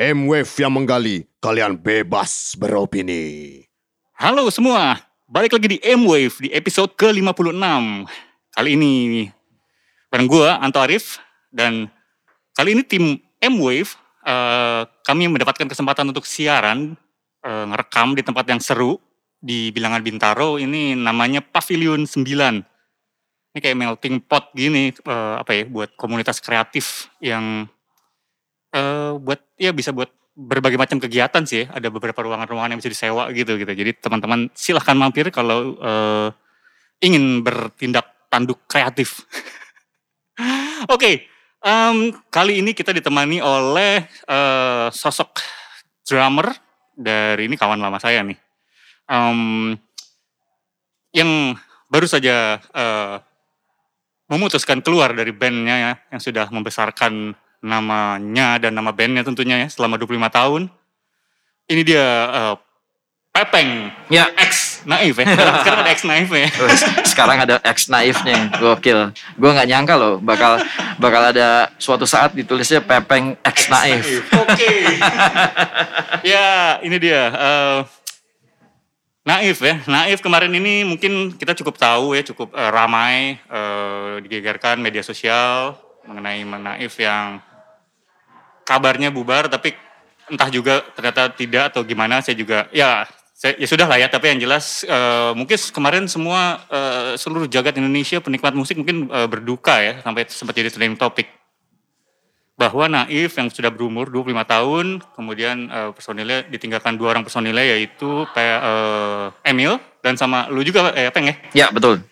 M-Wave yang menggali, kalian bebas beropini. Halo semua, balik lagi di M-Wave di episode ke-56. Kali ini bareng gue, Anto Arif, dan kali ini tim M-Wave, eh, kami mendapatkan kesempatan untuk siaran, eh, ngerekam di tempat yang seru, di bilangan Bintaro, ini namanya Pavilion 9. Ini kayak melting pot gini, eh, apa ya, buat komunitas kreatif yang eh, buat ya bisa buat berbagai macam kegiatan sih. Ada beberapa ruangan-ruangan yang bisa disewa gitu gitu. Jadi teman-teman silahkan mampir kalau eh, ingin bertindak tanduk kreatif. Oke, em, kali ini kita ditemani oleh eh, sosok drummer dari ini kawan lama saya nih, Em, yang baru saja eh, memutuskan keluar dari bandnya ya, yang sudah membesarkan namanya dan nama bandnya tentunya ya selama 25 tahun. Ini dia eh, Pepeng, Ya. X Naif ya. Sekarang, ada X Naif ya. Sekarang ada ex naifnya, gokil. Gue nggak nyangka loh bakal bakal ada suatu saat ditulisnya Pepeng ex naif. Oke. ya, ini dia. eh, Naif ya. Naif kemarin ini mungkin kita cukup tahu ya, cukup eh, ramai eh, digegerkan media sosial mengenai Naif yang kabarnya bubar tapi entah juga ternyata tidak atau gimana saya juga ya saya, ya sudah lah ya tapi yang jelas eh, mungkin kemarin semua eh, seluruh jagat Indonesia penikmat musik mungkin eh, berduka ya sampai sempat jadi trending topik bahwa Naif yang sudah berumur 25 tahun, kemudian eh, personilnya ditinggalkan dua orang personilnya yaitu Pe, eh, Emil dan sama lu juga eh, Peng ya, Ya betul.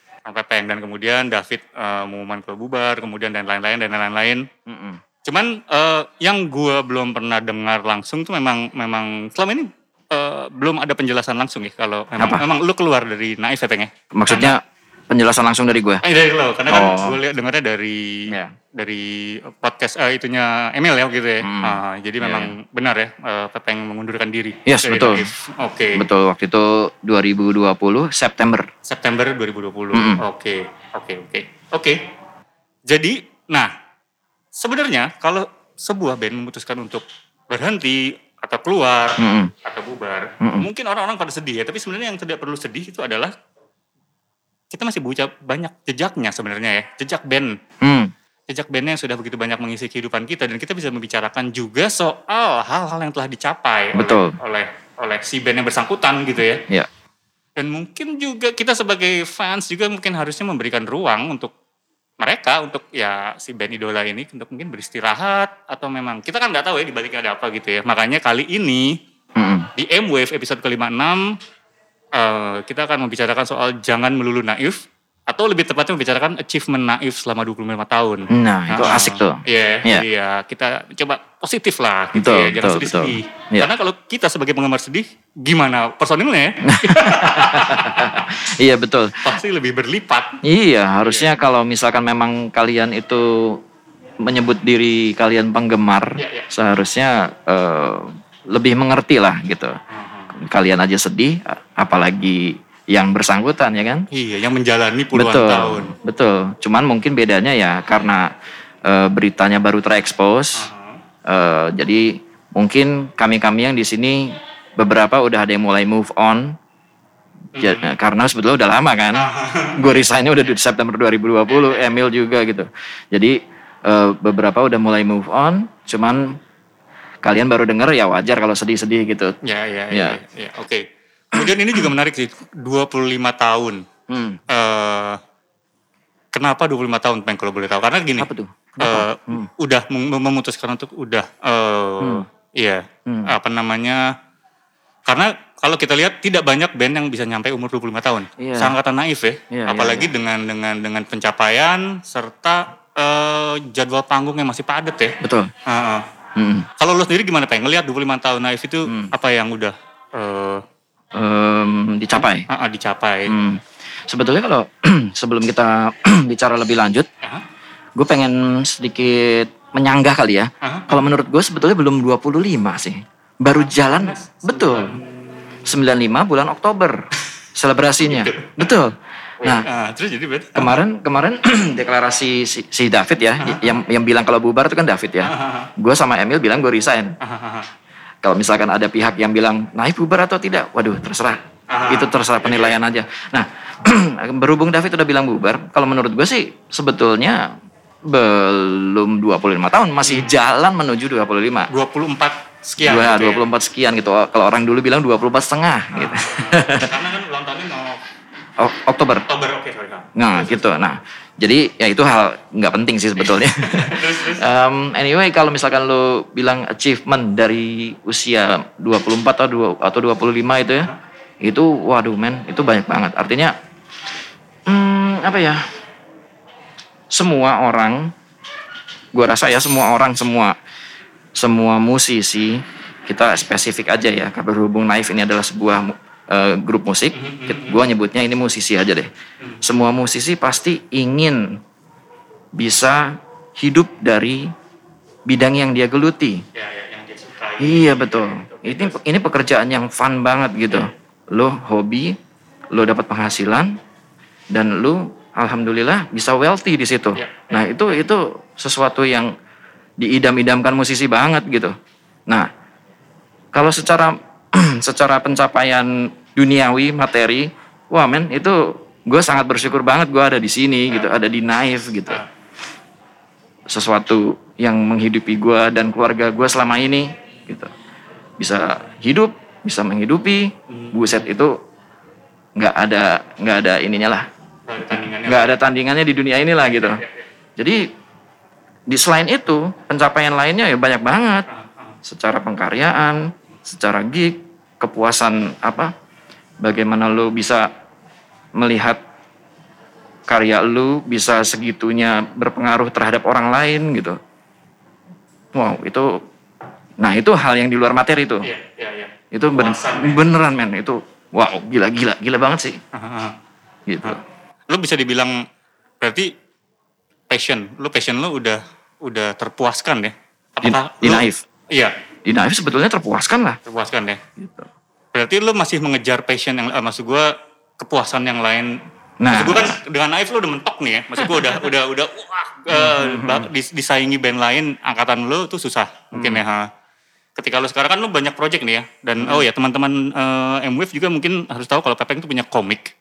Peng dan kemudian David eh, mengumuman ke bubar, kemudian dan lain-lain dan lain-lain. Mm-mm. Cuman eh, yang gua belum pernah dengar langsung tuh memang memang selama ini eh, belum ada penjelasan langsung ya kalau memang, memang lu keluar dari Naif ya ya. Maksudnya penjelasan langsung dari gue. Eh, dari lo, karena kan Oh. gue lihat dengarnya dari Ya. dari podcast eh, itunya Emil ya gitu ya. Hmm. Ah, jadi Iya, memang benar ya eh, Pepeng mengundurkan diri. Yes, betul. Oke. Betul waktu itu 2020 September. September 2020. Mm-mm. Oke, oke, oke. Oke. Jadi, nah, sebenarnya kalau sebuah band memutuskan untuk berhenti atau keluar Mm-mm. atau bubar, Mm-mm. mungkin orang-orang pada sedih ya. Tapi sebenarnya yang tidak perlu sedih itu adalah kita masih buka banyak jejaknya sebenarnya ya, jejak band Hmm. jejak bandnya yang sudah begitu banyak mengisi kehidupan kita dan kita bisa membicarakan juga soal hal-hal yang telah dicapai oleh- Betul. oleh oleh si band yang bersangkutan gitu ya. Ya. Dan mungkin juga kita sebagai fans juga mungkin harusnya memberikan ruang untuk mereka untuk ya si band idola ini untuk mungkin beristirahat atau memang kita kan nggak tahu ya di baliknya ada apa gitu ya. Makanya kali ini Mm-mm. di M-Wave episode ke-56 eh, kita akan membicarakan soal jangan melulu naif atau lebih tepatnya membicarakan achievement naif selama 25 tahun. Nah itu Ah, asik tuh. Iya, Iya. jadi ya kita coba positif lah gitu Betul, ya, jangan betul, sedih-sedih. betul. Iya. Karena kalau kita sebagai penggemar sedih, gimana personilnya ya? Iya betul. Pasti lebih berlipat. Iya harusnya kalau misalkan memang kalian itu menyebut diri kalian penggemar, Iya, iya. seharusnya eh, lebih mengerti lah gitu. Kalian aja sedih, apalagi yang bersangkutan ya kan? Iya, yang menjalani puluhan betul, tahun. betul. Cuman mungkin bedanya ya karena eh, beritanya baru terekspos, eh, jadi mungkin kami-kami yang di sini beberapa udah ada yang mulai move on. Ja- Hmm. karena sebetulnya udah lama kan, gue resignnya udah di September 2020, Emil juga gitu. Jadi eh, beberapa udah mulai move on, cuman kalian baru denger ya wajar kalau sedih-sedih gitu. Ya, ya, Ya. ya, ya, oke. Kemudian ini juga menarik sih, 25 tahun. Hmm. Eh kenapa 25 tahun, Peng, kalau boleh tahu? Karena gini, Apa tuh? eh, Hmm. udah mem- memutuskan untuk udah, eh Hmm. iya, Hmm. apa namanya, karena kalau kita lihat tidak banyak band yang bisa nyampe umur 25 tahun. Iya. Sangat naif ya. Iya, Apalagi iya, dengan dengan dengan pencapaian serta eh, jadwal panggung yang masih padat ya. Betul. Heeh. Hmm. Kalau lo sendiri gimana pengen ngelihat 25 tahun naif itu Hmm. apa yang udah eh, Em, dicapai. ah, ah, dicapai? Hmm. Sebetulnya kalau sebelum kita bicara lebih lanjut, Aha. gue pengen sedikit menyanggah kali ya. Aha. Kalau menurut gue sebetulnya belum 25 sih. Baru jalan, betul. 95 bulan Oktober selebrasinya. Betul. Nah, Ah, terus jadi berarti kemarin kemarin deklarasi si, si David ya, yang yang bilang kalau bubar itu kan David ya. Gue sama Emil bilang gue resign. Kalau misalkan ada pihak yang bilang naik bubar atau tidak, waduh terserah. Ah, Itu terserah penilaian aja. Nah, berhubung David udah bilang bubar, kalau menurut gue sih sebetulnya belum 25 tahun, masih jalan menuju 25. 24 sekian. Dua, gitu ya. 24 sekian gitu. Kalau orang dulu bilang 24 setengah gitu. Karena kan ulang tahunnya mau Ok- Oktober. Oktober oke sorry Kak. Nah, gitu. Nah, jadi ya itu hal nggak penting sih sebetulnya. Um, anyway, kalau misalkan lo bilang achievement dari usia 24 atau dua- atau 25 itu ya, itu waduh men, itu banyak banget. Artinya hmm, apa ya? Semua orang gua rasa ya semua orang semua semua musisi kita spesifik aja ya karena berhubung Naif ini adalah sebuah eh, grup musik gua nyebutnya ini musisi aja deh. Semua musisi pasti ingin bisa hidup dari bidang yang dia geluti. Ya, ya, yang dia sukai. iya betul. ini ini pekerjaan yang fun banget gitu. Lo hobi lo dapat penghasilan dan lo alhamdulillah bisa wealthy di situ. Ya, nah itu itu sesuatu yang diidam-idamkan musisi banget gitu. Nah kalau secara secara pencapaian duniawi materi wah men itu gue sangat bersyukur banget gue ada di sini gitu ada di Naif gitu. Ah. sesuatu yang menghidupi gue dan keluarga gue selama ini gitu. Bisa hidup bisa menghidupi. Buset itu nggak ada nggak ada ininya lah. Kalau ada tandingannya. nggak ada tandingannya di dunia inilah gitu. jadi di selain itu pencapaian lainnya ya banyak banget. Secara pengkaryaan secara gig kepuasan apa bagaimana lo bisa melihat karya lu bisa segitunya berpengaruh terhadap orang lain gitu wow itu nah itu hal yang di luar materi tuh Iya, iya, iya. itu ben- Kepuasan, ya. beneran men itu wow gila gila gila banget sih gitu. Lu bisa dibilang berarti passion, lu passion lu udah udah terpuaskan ya? di lu- Iya, di naif sebetulnya terpuaskan lah terpuaskan ya. gitu. Berarti lu masih mengejar passion yang eh, maksud gua kepuasan yang lain. Nah. Maksud gua kan dengan Naif lu udah mentok nih ya. Maksud gua udah udah udah wah dis- disaingi band lain angkatan lu tuh susah mungkin ya. ha. Ketika lu sekarang kan lu banyak project nih ya. Dan oh ya teman-teman eh, M-Wave juga mungkin harus tahu kalau Pepeng tuh punya komik.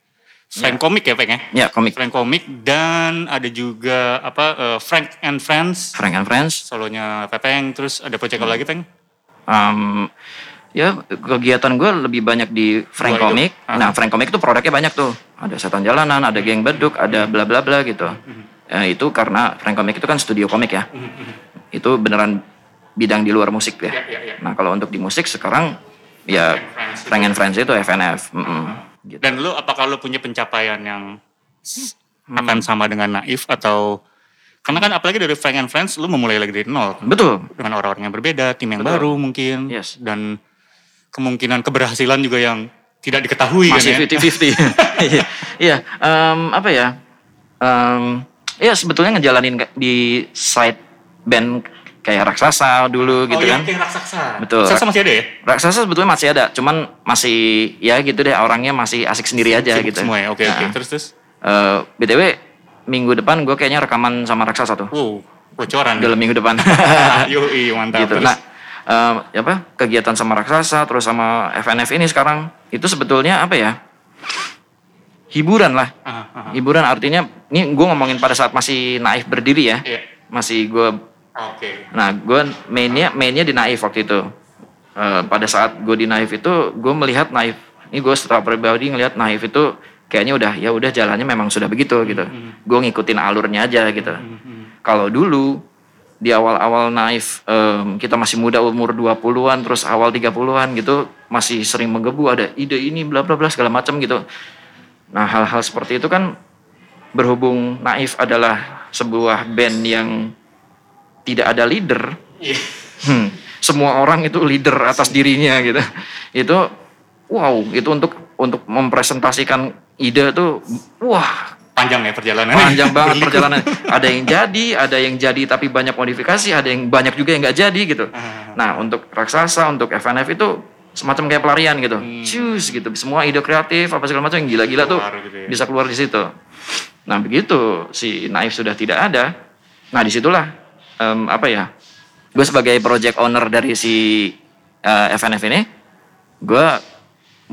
Selain komik ya Peng ya. ya komik Selain komik dan ada juga apa eh, Frank and Friends Frank and Friends solonya Pepeng terus ada project apa lagi Peng? Um, ya kegiatan gue lebih banyak di Frank itu? Comic. Ah. Nah Frank Comic itu produknya banyak tuh. Ada setan jalanan, ada geng beduk, ada bla bla bla gitu. Ya, itu karena Frank Comic itu kan studio komik ya. Itu beneran bidang di luar musik ya. Ya, ya, ya. Nah kalau untuk di musik sekarang ya Frank and Friends itu FNF. Mm-mm. Gitu. Dan lu apakah lu punya pencapaian yang Hmm. akan sama dengan Naif atau karena kan apalagi dari Frank and Friends lu memulai lagi dari nol Betul. dengan orang-orang yang berbeda, tim yang Betul. baru mungkin Yes. dan kemungkinan keberhasilan juga yang tidak diketahui Masih kan ya. 50-50. Iya, Iya, em, apa ya? Em, ya sebetulnya ngejalanin di side band kayak Raksasa dulu gitu oh, kan. iya, kayak raksasa. Betul. Raksasa masih ada ya? Raksasa sebetulnya masih ada, cuman masih ya gitu deh orangnya masih asik sendiri aja Sibuk gitu. Semua ya. Oke, oke. Nah, Terus terus. eh, btw minggu depan gue kayaknya rekaman sama Raksasa tuh Wow, bocoran. dalam minggu depan. Yoi, mantap. gitu. Terus, Nah, em, apa kegiatan sama Raksasa terus sama FNF ini sekarang itu sebetulnya apa ya? Hiburan lah. ah, ah, Hiburan artinya ini gue ngomongin pada saat masih naif berdiri ya. Iya. Masih gue Oke. Nah, gue mainnya mainnya di Naif waktu itu. Eh, pada saat gue di Naif itu, gue melihat Naif. Ini gue setelah pribadi ngelihat Naif itu kayaknya udah ya udah jalannya memang sudah begitu gitu. Gue ngikutin alurnya aja gitu. Kalau dulu di awal-awal Naif em, kita masih muda umur 20-an terus awal 30-an gitu masih sering menggebu ada ide ini bla bla bla segala macam gitu. Nah, hal-hal seperti itu kan berhubung Naif adalah sebuah band yang tidak ada leader, Iya. hmm, semua orang itu leader atas dirinya gitu. Itu wow, itu untuk untuk mempresentasikan ide tuh wah Panjang ya perjalanan. panjang banget perjalanan. Ada yang jadi, ada yang jadi tapi banyak modifikasi, ada yang banyak juga yang nggak jadi gitu. Ah. Nah untuk raksasa, untuk FNF itu semacam kayak pelarian gitu. Cus gitu. Semua ide kreatif apa segala macam yang gila-gila tuh gitu ya. bisa keluar di situ. Nah begitu si Naif sudah tidak ada, nah di situlah em, apa ya? Gue sebagai project owner dari si eh, FNF ini, gue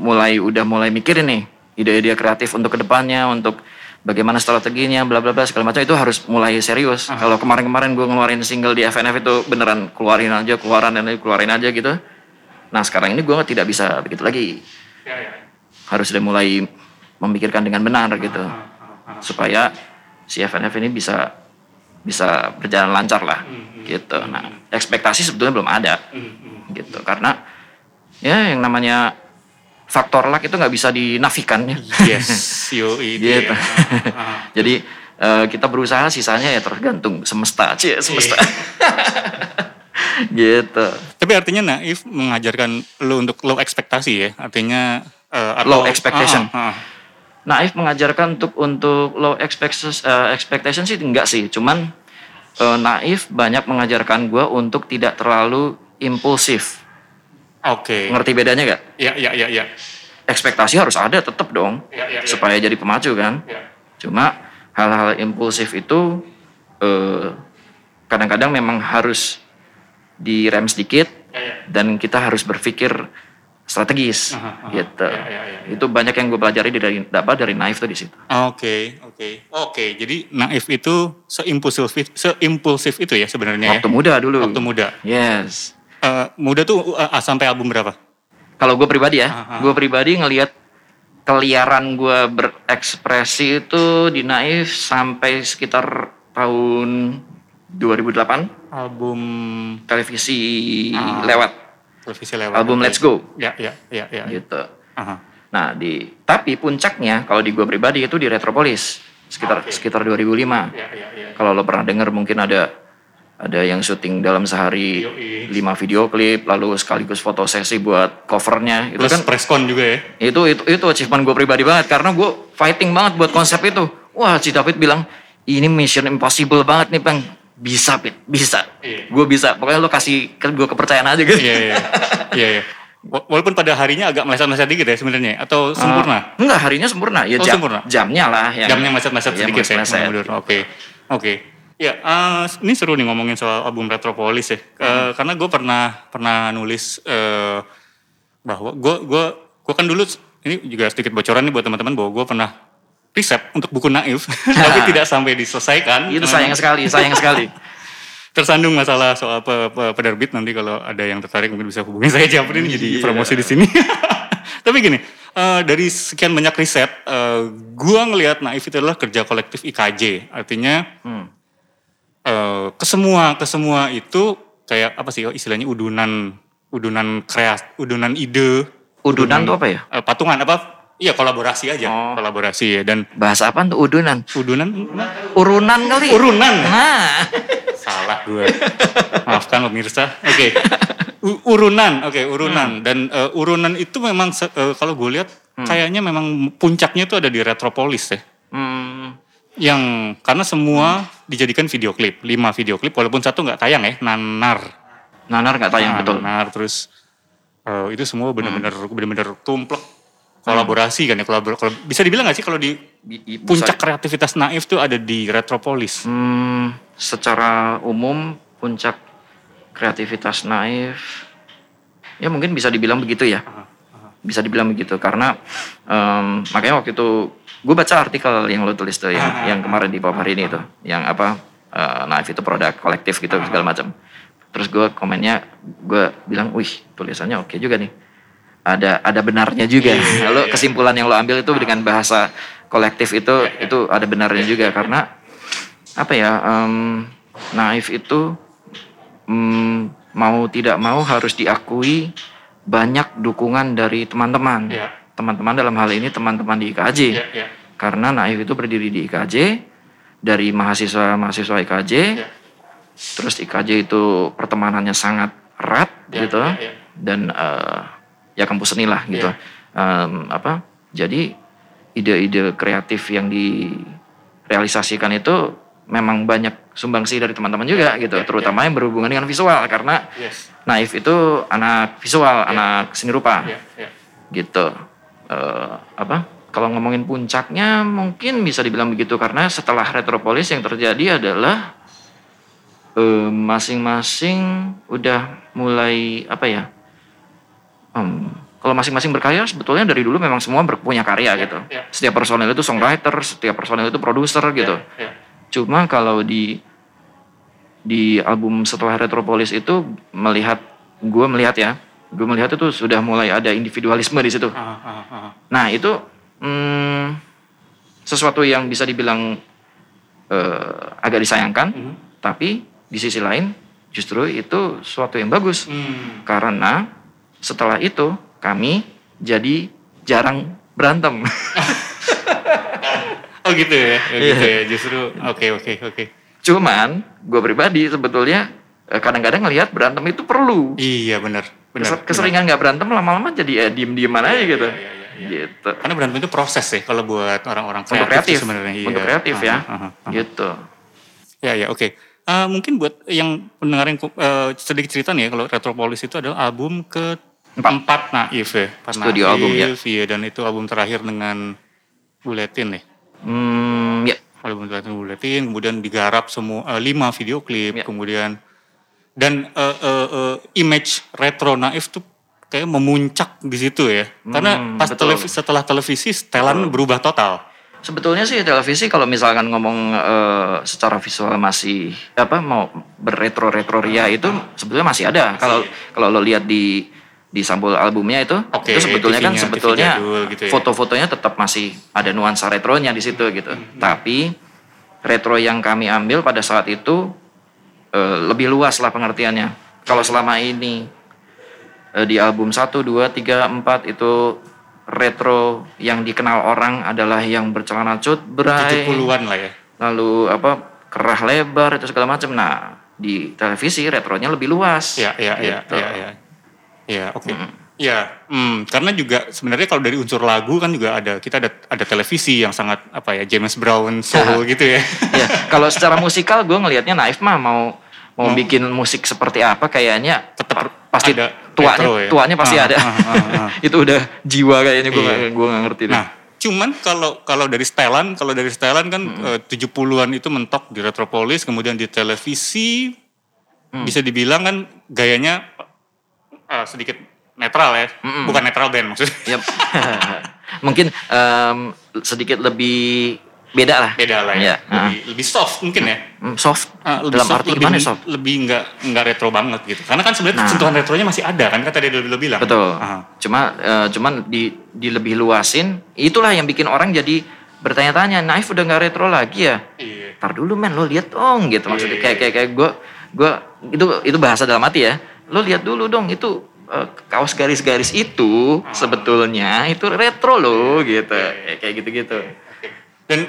mulai udah mulai mikirin nih ide-ide kreatif untuk ke depannya, untuk bagaimana strateginya, bla bla bla segala macam itu harus mulai serius. Kalau kemarin-kemarin gue ngeluarin single di FNF itu beneran keluarin aja, keluaran dan keluarin aja gitu. Nah sekarang ini gue tidak bisa begitu lagi Ya, ya. harus udah mulai memikirkan dengan benar gitu supaya si FNF ini bisa bisa berjalan lancar lah gitu. Nah ekspektasi sebetulnya belum ada gitu karena ya yang namanya faktor luck itu nggak bisa dinafikan ya. Yes, yo itu. Gitu. ya. Jadi eh, kita berusaha sisanya ya tergantung semesta, cie semesta. gitu. Tapi artinya Naif mengajarkan lu untuk low ekspektasi ya. Artinya atau- Low expectation. Ah, ah, ah. Naif mengajarkan untuk untuk low expectations, eh, expectation sih enggak sih, cuman eh, Naif banyak mengajarkan gue untuk tidak terlalu impulsif. Oke. Ngerti bedanya gak? Ya, ya, ya, ya. Ekspektasi harus ada tetap dong, Ya, ya, ya. supaya jadi pemacu kan. Ya. Cuma hal-hal impulsif itu eh, kadang-kadang memang harus direm sedikit Ya, ya. dan kita harus berpikir strategis Aha, aha. gitu. Ya, ya, ya. Itu banyak yang gue pelajari dari apa dari Naif tuh di situ. Oke, oke. Oke, jadi Naif itu seimpulsif seimpulsif itu ya sebenarnya Waktu ya. muda dulu. Waktu muda. Yes. Eh, muda tuh eh, sampai album berapa? Kalau gue pribadi ya, Aha. gue pribadi ngelihat keliaran gue berekspresi itu di Naif sampai sekitar tahun 2008 Album televisi Ah. lewat televisi lewat. album. Let's Go Ya, ya, ya, ya. gitu. Aha. Nah di tapi puncaknya kalau di gue pribadi itu di Retropolis sekitar Oke. sekitar 2005. Ya, ya, ya. Kalau lo pernah dengar mungkin ada ada yang syuting dalam sehari lima video klip lalu sekaligus foto sesi buat covernya itu kan preskon juga ya. itu itu itu achievement gue pribadi banget karena gue fighting banget buat konsep itu wah si David bilang ini mission impossible banget nih bang bisa Pit bisa Iya. gue bisa pokoknya lo kasih ke gue kepercayaan aja gitu Iya, iya. Iya, iya. Wa- Walaupun pada harinya agak meleset-meleset dikit ya sebenarnya atau sempurna. Ah, enggak harinya sempurna ya Oh, jam, sempurna. jamnya lah yang Jamnya meleset-meleset Iya, sedikit ya. meleset-meleset. mundur. Oke. Oke. Ya, eh, ini seru nih ngomongin soal album Retropolis ya. Eh, karena gue pernah pernah nulis eh, bahwa gue gue gue kan dulu ini juga sedikit bocoran nih buat teman-teman bahwa gue pernah riset untuk buku Naif tapi tidak sampai diselesaikan. itu sayang sekali sayang sekali tersandung masalah soal pe, pe- penerbit nanti kalau ada yang tertarik mungkin bisa hubungi saya Japri ini jadi Iya. promosi di sini. Tapi gini, eh, dari sekian banyak riset, eh, gua ngelihat Naif itu adalah kerja kolektif IKJ. Artinya Hmm. Eh, ke semua ke semua itu kayak apa sih istilahnya udunan udunan kreas, udunan ide, udunan tuh apa ya eh, patungan apa? Iya kolaborasi aja, Oh. kolaborasi ya dan bahasa apa tuh udunan udunan urunan kali urunan. nah Salah gue. Maafkan pemirsa. Oke. U- urunan, oke urunan dan eh, urunan itu memang eh, kalau gue lihat kayaknya memang puncaknya itu ada di Retropolis ya. hmm, Yang karena semua dijadikan video klip, lima video klip walaupun satu nggak tayang ya, nanar. nanar nggak tayang Nah, betul. Nanar terus eh, itu semua benar-benar benar-benar tumplek. Kolaborasi kan ya kolabor kalau bisa dibilang nggak sih kalau di bisa- puncak kreativitas Naif tuh ada di Retropolis. Hmm, secara umum puncak kreativitas naif ya mungkin bisa dibilang begitu ya bisa dibilang begitu. Karena em, makanya waktu itu gue baca artikel yang lo tulis tuh yang yang kemarin di bawah hari ini itu yang apa eh, naif itu produk kolektif gitu segala macam. Terus gue komennya gue bilang wih tulisannya oke juga nih. Ada ada benarnya juga. Iya, lo iya. kesimpulan yang lo ambil itu dengan bahasa kolektif itu itu ada benarnya juga. karena apa ya em, naif itu mm, mau tidak mau harus diakui banyak dukungan dari teman-teman Iya. teman-teman dalam hal ini teman-teman di IKJ Ya, ya. karena naif itu berdiri di IKJ dari mahasiswa mahasiswa IKJ Ya. terus IKJ itu pertemanannya sangat erat Ya, gitu ya, ya. dan eh, ya kampus seni lah gitu Ya. Em, apa jadi ide-ide kreatif yang direalisasikan itu memang banyak sumbangsi dari teman-teman juga gitu, terutama yang berhubungan dengan visual karena Yes. Naif itu anak visual, anak seni rupa Ya, ya. gitu. Eh, apa? Kalau ngomongin puncaknya mungkin bisa dibilang begitu karena setelah Retropolis yang terjadi adalah eh, masing-masing udah mulai apa ya? Em, kalau masing-masing berkarya sebetulnya dari dulu memang semua ber- punya karya gitu. ya. Setiap personel itu songwriter, setiap personel itu produser gitu. Ya, ya. Cuma kalau di di album setelah Retropolis itu melihat gue melihat ya, gue melihat itu sudah mulai ada individualisme di situ. Ah, ah, ah. Nah itu hmm, sesuatu yang bisa dibilang eh, agak disayangkan, Mhm. tapi di sisi lain justru itu suatu yang bagus Hmm. karena setelah itu kami jadi jarang berantem. Oh gitu ya, oh, gitu Iya. ya. Justru oke oke oke. Cuman gue pribadi sebetulnya eh, kadang-kadang ngelihat berantem itu perlu. Iya benar. Benar. Keser- keseringan nggak berantem lama-lama jadi ya diem-dieman aja gitu. iya, iya, iya. Gitu. Karena berantem itu proses ya kalau buat orang-orang kreatif, Untuk kreatif, sebenarnya. Iya. untuk kreatif ya, Ah, ah, ah. gitu. Ya ya oke. Eh, mungkin buat yang pendengar yang eh, sedikit cerita nih ya kalau Retropolis itu adalah album ke empat Naif ya. Empat Studio album, ya. Iya dan itu album terakhir dengan Buletin ya. Hmm, ya, Album dengan Buletin kemudian digarap semua eh, lima video klip Ya. kemudian dan eh, eh, eh, image retro Naif tuh kayak memuncak di situ ya. Karena Hmm, pas betul. televi- setelah televisi setelan berubah total. sebetulnya sih televisi kalau misalkan ngomong eh, secara visual masih apa mau berretro-retro ria itu sebetulnya masih ada. Kalau kalau lo lihat di di sampul albumnya itu, Oke, itu sebetulnya kan sebetulnya gitu ya. foto-fotonya tetap masih ada nuansa retronya di situ gitu. Hmm. Tapi retro yang kami ambil pada saat itu eh, lebih luas lah pengertiannya. Kalau selama ini eh, di album 1, 2, 3, 4 itu retro yang dikenal orang adalah yang bercelana cut bray, 70-an lah ya. lalu apa kerah lebar itu segala macam. Nah di televisi retronya lebih luas. Ya, ya, ya, Gitu. ya, ya. Ya, oke. Ya, hmm, karena juga sebenarnya kalau dari unsur lagu kan juga ada kita ada ada televisi yang sangat apa ya James Brown soul gitu ya. Ya, kalau secara musikal gue ngelihatnya Naif mah mau mau bikin musik seperti apa kayaknya Tetap pa- pasti ada tuanya retro ya. tuanya pasti Ah, ada. ah, ah, ah. itu udah jiwa kayaknya gue Iya. gue nggak ngerti deh. Nah, cuman kalau kalau dari setelan, kalau dari setelan kan eh, 70-an itu mentok di Retropolis, kemudian di televisi bisa dibilang kan gayanya eh, sedikit netral ya. Bukan netral band maksudnya. Yap. Mungkin em, sedikit lebih beda lah. Beda lah ya. Ya. Lebih, lebih soft mungkin ya. Hmm, soft. Ah, lebih Dalam soft, arti lebih, gimana soft? Lebih nggak nggak retro banget gitu. Karena kan sebenarnya Nah. sentuhan retronya masih ada kan, tadi lo, lo bilang. Betul. Aha. Cuma eh, cuman di di lebih luasin, itulah yang bikin orang jadi bertanya-tanya, Naif udah nggak retro lagi ya? Iya. Tar dulu men, lo lihat dong gitu maksudnya Iya. kayak kayak kayak gue gue itu itu bahasa dalam hati ya. Lo lihat dulu dong itu eh, kaos garis-garis itu sebetulnya itu retro loh gitu. Iya, Kayak- Kayak gitu-gitu. Dan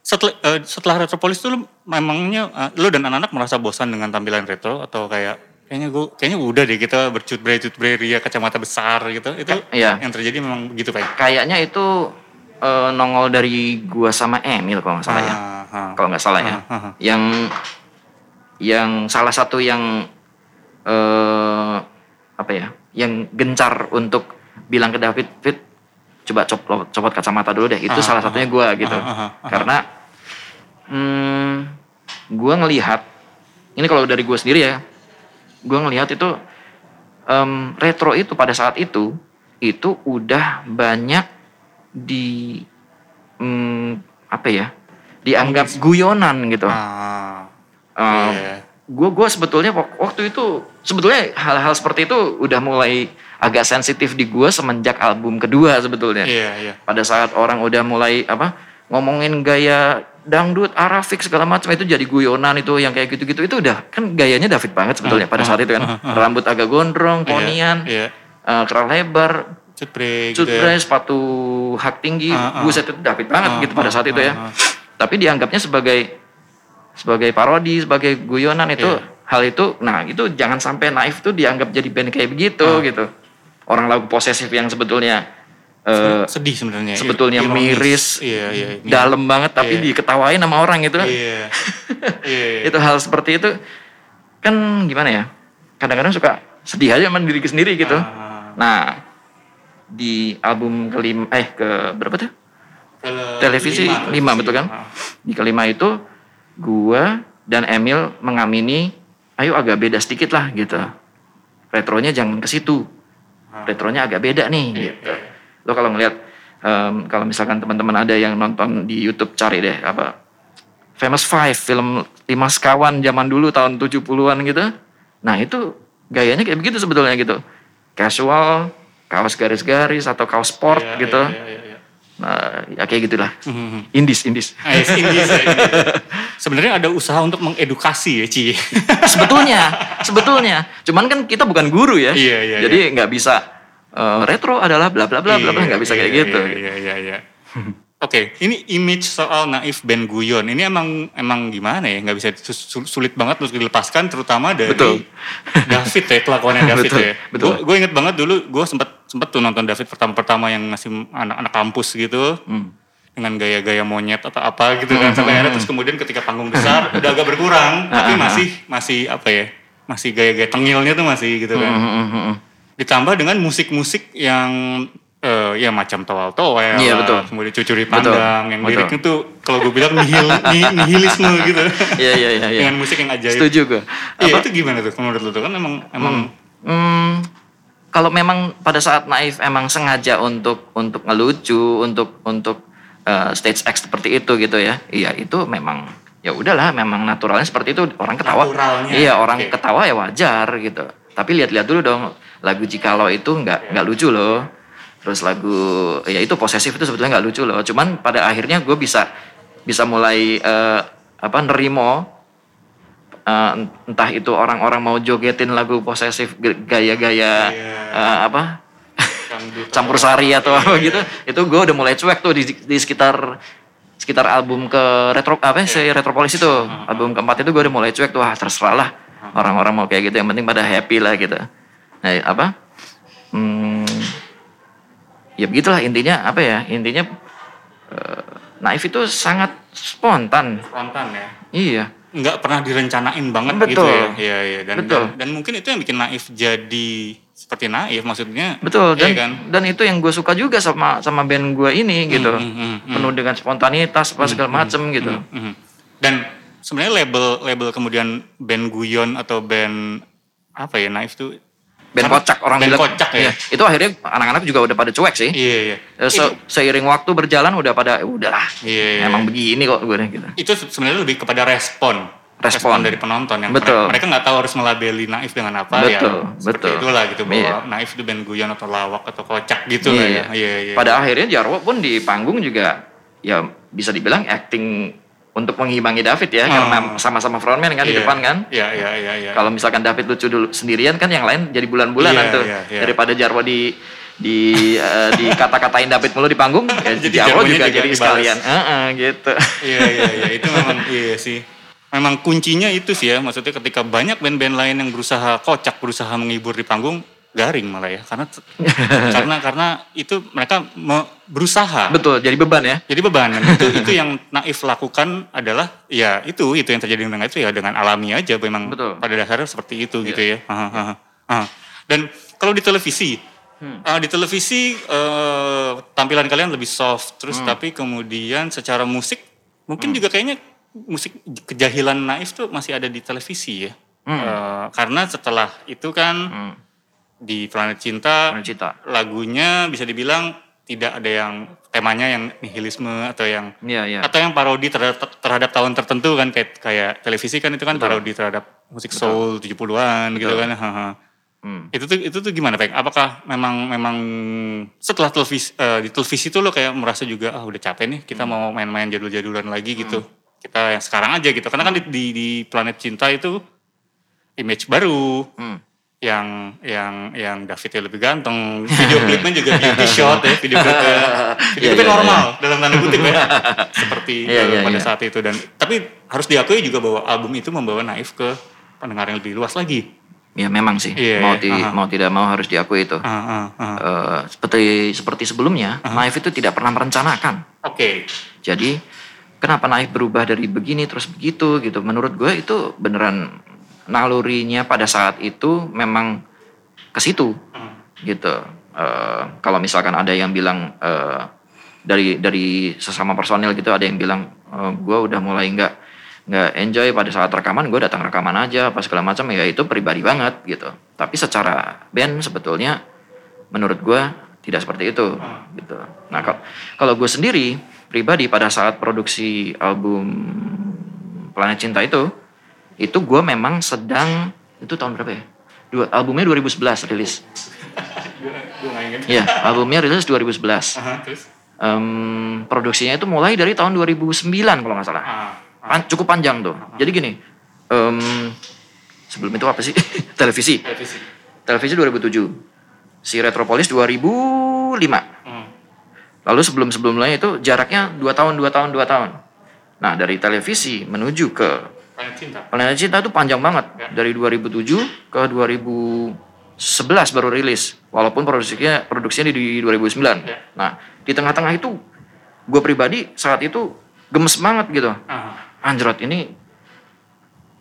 setelah eh, setelah Retropolis tuh lo memangnya eh, lo dan anak-anak merasa bosan dengan tampilan retro atau kayak kayaknya gue kayaknya udah deh kita bercut-bre cut-bre ria kacamata besar gitu. Itu Iya. yang terjadi memang begitu Pak. Kayaknya itu eh, nongol dari gua sama Emil kalau nggak salah ya. Ah, kalau nggak salah ya. Ah. Yang yang salah satu yang eh apa ya? Yang gencar untuk bilang ke David, Fit, coba copot, copot kacamata dulu deh. Itu Ah, salah ah, satunya gua gitu. ah, ah, ah. Karena hmm, gua ngelihat ini kalau dari gua sendiri ya, gua ngelihat itu em, retro itu pada saat itu itu udah banyak di hmm, apa ya? Dianggap guyonan gitu. Ah, Em, iya. Gue gue sebetulnya wak- waktu itu sebetulnya hal-hal seperti itu udah mulai agak sensitif di gue semenjak album kedua sebetulnya Iya, iya. pada saat orang udah mulai apa ngomongin gaya dangdut arafik segala macam itu jadi guyonan itu yang kayak gitu-gitu itu udah kan gayanya David banget sebetulnya pada saat itu kan rambut agak gondrong ponian Iya. eh, kerah lebar Cut-bre gitu ya. cutbray sepatu hak tinggi Ah, ah. buset itu David banget Ah, gitu pada ah, saat itu ya ah, ah. tapi dianggapnya sebagai sebagai parodi sebagai guyonan itu Iya. hal itu nah itu jangan sampai naif tuh dianggap jadi band kayak begitu Ah. gitu orang lagu posesif yang sebetulnya eh, sedih sebenarnya. sebetulnya Ironis. miris, Iya, iya. miris. dalam banget tapi Iya. diketawain sama orang gitu. Iya. Iya. itu hal seperti itu kan gimana ya? Kadang-kadang suka sedih aja sama diri sendiri gitu. Ah. Nah, di album kelima eh ke berapa tuh? Televisi lima, lima, televisi. betul kan? Ah. Di kelima itu gua dan Emil mengamini ayo agak beda sedikit lah gitu. Retronya jangan ke situ. Retronya agak beda nih gitu. Lo kalau ngeliat em, kalau misalkan teman-teman ada yang nonton di YouTube cari deh apa Famous Five film lima sekawan zaman dulu tahun 70-an gitu. Nah, itu gayanya kayak begitu sebetulnya gitu. Casual, kaos garis-garis atau kaos sport Iya, gitu. iya, iya, iya. Nah, ya kayak gitulah. Mhm. Indis, indis. Ah, yes, Indies ya, Indies. Sebenarnya ada usaha untuk mengedukasi ya, Ci. sebetulnya, sebetulnya. Cuman kan kita bukan guru ya. Iya, iya, Jadi nggak bisa eh, retro adalah bla bla bla bla bla nggak bisa kayak Iya, gitu. Iya, iya, iya, iya. Oke, ini image soal Naif Ben Guyon. Ini emang emang gimana ya? Nggak bisa sul- sulit banget untuk dilepaskan, terutama dari Betul. David ya, kelakuannya David Betul, ya. betul. Gue inget banget dulu, gue sempet sempet tuh nonton David pertama-pertama yang masih anak-anak kampus gitu. Hmm. dengan gaya-gaya monyet atau apa gitu kan sampai akhirnya terus kemudian ketika panggung besar udah agak berkurang Ah, tapi masih masih apa ya masih gaya-gaya tengilnya tuh masih gitu kan Hmm, hmm, hmm, hmm. ditambah dengan musik-musik yang eh, ya macam towel-towel Iya, lah, betul. kemudian cucuri pandang yang betul. liriknya tuh kalau gue bilang nihil, ni- nihilisme gitu Iya iya iya. iya. dengan musik yang ajaib Setuju gue. iya itu gimana tuh menurut lu tuh kan emang emang Hmm, kalau memang pada saat naif emang sengaja untuk untuk ngelucu, untuk untuk eh, stage act seperti itu gitu ya. Iya, itu memang ya udahlah, memang naturalnya seperti itu orang ketawa. Naturalnya, Iya, orang oke. ketawa ya wajar gitu. Tapi lihat-lihat dulu dong, lagu Jikalau itu nggak nggak lucu loh. Terus lagu ya itu posesif itu sebetulnya nggak lucu loh. Cuman pada akhirnya gue bisa bisa mulai eh, apa nerimo eh, entah itu orang-orang mau jogetin lagu posesif gaya-gaya Iya. eh, apa? Campur sari atau apa gitu. itu gue udah mulai cuek tuh di, di sekitar sekitar album ke retro apa sih retropolis itu. Album keempat itu gue udah mulai cuek tuh ah terserah lah. Orang-orang mau kayak gitu yang penting pada happy lah gitu. Nah apa? Hmm, ya begitulah intinya apa ya intinya eh, naif itu sangat spontan. Spontan ya? Iya nggak pernah direncanain banget Betul. gitu ya. Iya, iya. Dan, Betul. dan dan mungkin itu yang bikin naif jadi seperti naif maksudnya. Betul dan Iya kan? dan itu yang gue suka juga sama sama band gue ini gitu. hmm, hmm, hmm. Penuh dengan spontanitas apa segala macem gitu. Dan sebenarnya label label kemudian band guyon atau band apa ya naif tuh Band karena- kocak orang band bilang. kocak ya. Iya, Itu akhirnya anak-anak juga udah pada cuek sih. Iya iya. Eh, se- seiring waktu berjalan udah pada "Ya udahlah. Iya, iya. Emang begini kok gue gitu. Itu sebenarnya lebih kepada respon. Respon. dari penonton yang Betul. mereka- nggak tahu harus melabeli naif dengan apa ya. Betul, Seperti betul. itulah gitu bahwa Iya. naif itu band guyon atau lawak atau kocak gitu lah Iya. ya. Iya iya. Pada akhirnya Jarwo pun di panggung juga ya bisa dibilang acting untuk mengimbangi David ya Oh. karena sama-sama frontman kan di Iya. depan kan. Iya iya iya iya. Kalau misalkan David lucu dulu sendirian kan yang lain jadi bulan-bulanan Iya, tuh. iya, iya. Daripada Jarwo di di eh, di kata-katain David mulu di panggung, ya Jadi Jarwo juga, juga jadi dibalas. sekalian. Heeh, gitu. Iya iya iya itu memang iya sih. Memang kuncinya itu sih ya maksudnya ketika banyak band-band lain yang berusaha kocak berusaha menghibur di panggung garing malah ya karena karena karena itu mereka me- berusaha Betul, jadi beban ya. jadi beban itu itu yang naif lakukan adalah ya itu itu yang terjadi dengan itu ya dengan alami aja memang Betul. pada dasarnya seperti itu Iya. gitu ya Aha, aha, aha. dan kalau di televisi Hmm. eh, di televisi eh, tampilan kalian lebih soft terus Hmm. tapi kemudian secara musik mungkin juga kayaknya musik kejahilan naif tuh masih ada di televisi ya Eh, karena setelah itu kan Hmm. Di Planet Cinta Planet Cinta. lagunya bisa dibilang tidak ada yang temanya yang nihilisme atau yang Iya, iya. atau yang parodi terhadap terhadap tahun tertentu kan kayak kayak televisi kan itu kan parodi terhadap musik soul 70-an gitu kan. Hmm. Itu tuh itu tuh gimana, Pak? Apakah memang memang setelah televisi eh, di televisi tuh lo kayak merasa juga ah udah capek nih Hmm. kita mau main-main jadul-jadulan lagi gitu. Kita yang sekarang aja gitu. Karena kan di, di di Planet Cinta itu image baru Hmm. Yang yang yang Davidnya lebih ganteng video klipnya juga beauty shot ya video klipnya video Iya, klipnya iya, normal dalam tanda kutip ya seperti Iya, eh, iya, pada iya. saat itu dan tapi harus diakui juga bahwa album itu membawa Naif ke pendengar yang lebih luas lagi Ya memang sih Iya, mau iya. ti- Aha. mau tidak mau harus diakui itu. Ah, ah. Eh, seperti seperti sebelumnya, Naif itu tidak pernah merencanakan. Oke. Jadi kenapa Naif berubah dari begini terus begitu gitu? Menurut gue itu beneran nalurinya pada saat itu memang ke situ gitu. Eh, kalau misalkan ada yang bilang eh, dari dari sesama personil gitu ada yang bilang eh, gue udah mulai nggak nggak enjoy pada saat rekaman gue datang rekaman aja pas segala macam ya itu pribadi banget gitu. Tapi secara band sebetulnya menurut gue tidak seperti itu gitu. Nah kalau kalau gue sendiri pribadi pada saat produksi album Planet Cinta itu itu gue memang sedang itu tahun berapa ya? Dua, albumnya 2011 rilis. Iya, albumnya rilis 2011. Aha, terus? Em, produksinya itu mulai dari tahun 2009 kalau nggak salah. Ah, Pan- cukup panjang tuh. Jadi gini, em, sebelum itu apa sih? Televisi. televisi. Televisi 2007. Si Retropolis 2005. Hmm. Lalu sebelum-sebelumnya itu jaraknya 2 tahun, 2 tahun, 2 tahun. Nah, dari televisi menuju ke Planet cinta. Planet Cinta itu panjang banget. Ya. Dari 2007 ke 2011 baru rilis. Walaupun produksinya produksinya di 2009. Ya. Nah, di tengah-tengah itu gue pribadi saat itu gemes banget gitu. Ah, Anjrot ini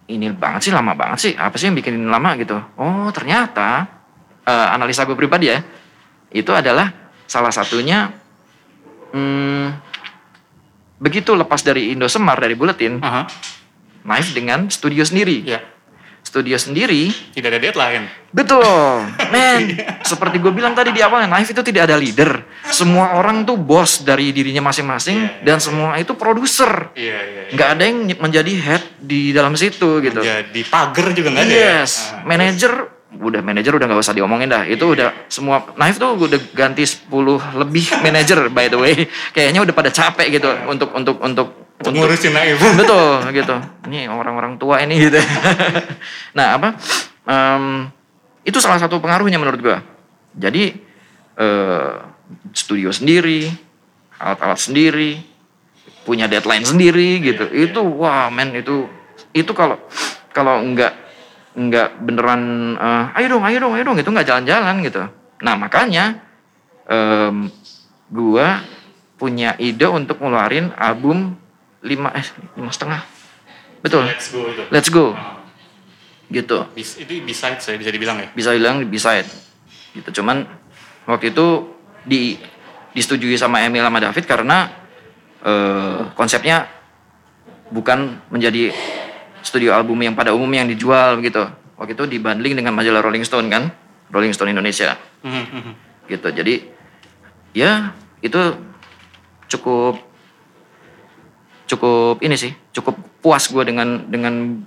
ini banget sih lama banget sih. Apa sih yang bikin ini lama gitu? Oh, ternyata eh, analisa gue pribadi ya. Itu adalah salah satunya hmm, begitu lepas dari Indosemar dari Buletin, aha. Naif dengan studio sendiri. Ya. Studio sendiri, Tidak ada deadline. betul, men. seperti gue bilang tadi di awalnya, Naif itu tidak ada leader. Semua orang tuh bos dari dirinya masing-masing dan semua itu produser. Iya, iya. iya. Nggak ada yang menjadi head di dalam situ gitu. Jadi pagar juga nggak ada ya? Yes, manajer udah manajer udah nggak usah diomongin dah. Itu udah semua Naif tuh udah ganti 10 lebih manajer by the way. Kayaknya udah pada capek gitu untuk untuk untuk Untuk ngurusin Naif. betul gitu. Ini orang-orang tua ini gitu. nah apa? Em, itu salah satu pengaruhnya menurut gua. Jadi eh, studio sendiri, alat-alat sendiri, punya deadline sendiri gitu. Itu wah men itu itu kalau kalau nggak nggak beneran eh, ayo dong ayo dong ayo dong itu nggak jalan-jalan gitu. Nah makanya em, gua punya ide untuk ngeluarin album lima eh lima setengah. Betul. Let's go itu. let's go. Gitu. Bis- itu besides saya bisa dibilang ya. bisa bilang bisa gitu. Cuman waktu itu di disetujui sama Emil sama David karena eh, konsepnya bukan menjadi studio album yang pada umumnya yang dijual gitu waktu itu dibanding dengan majalah Rolling Stone kan? Rolling Stone Indonesia. Mhm, mhm. gitu. Jadi ya itu cukup cukup ini sih cukup puas gue dengan dengan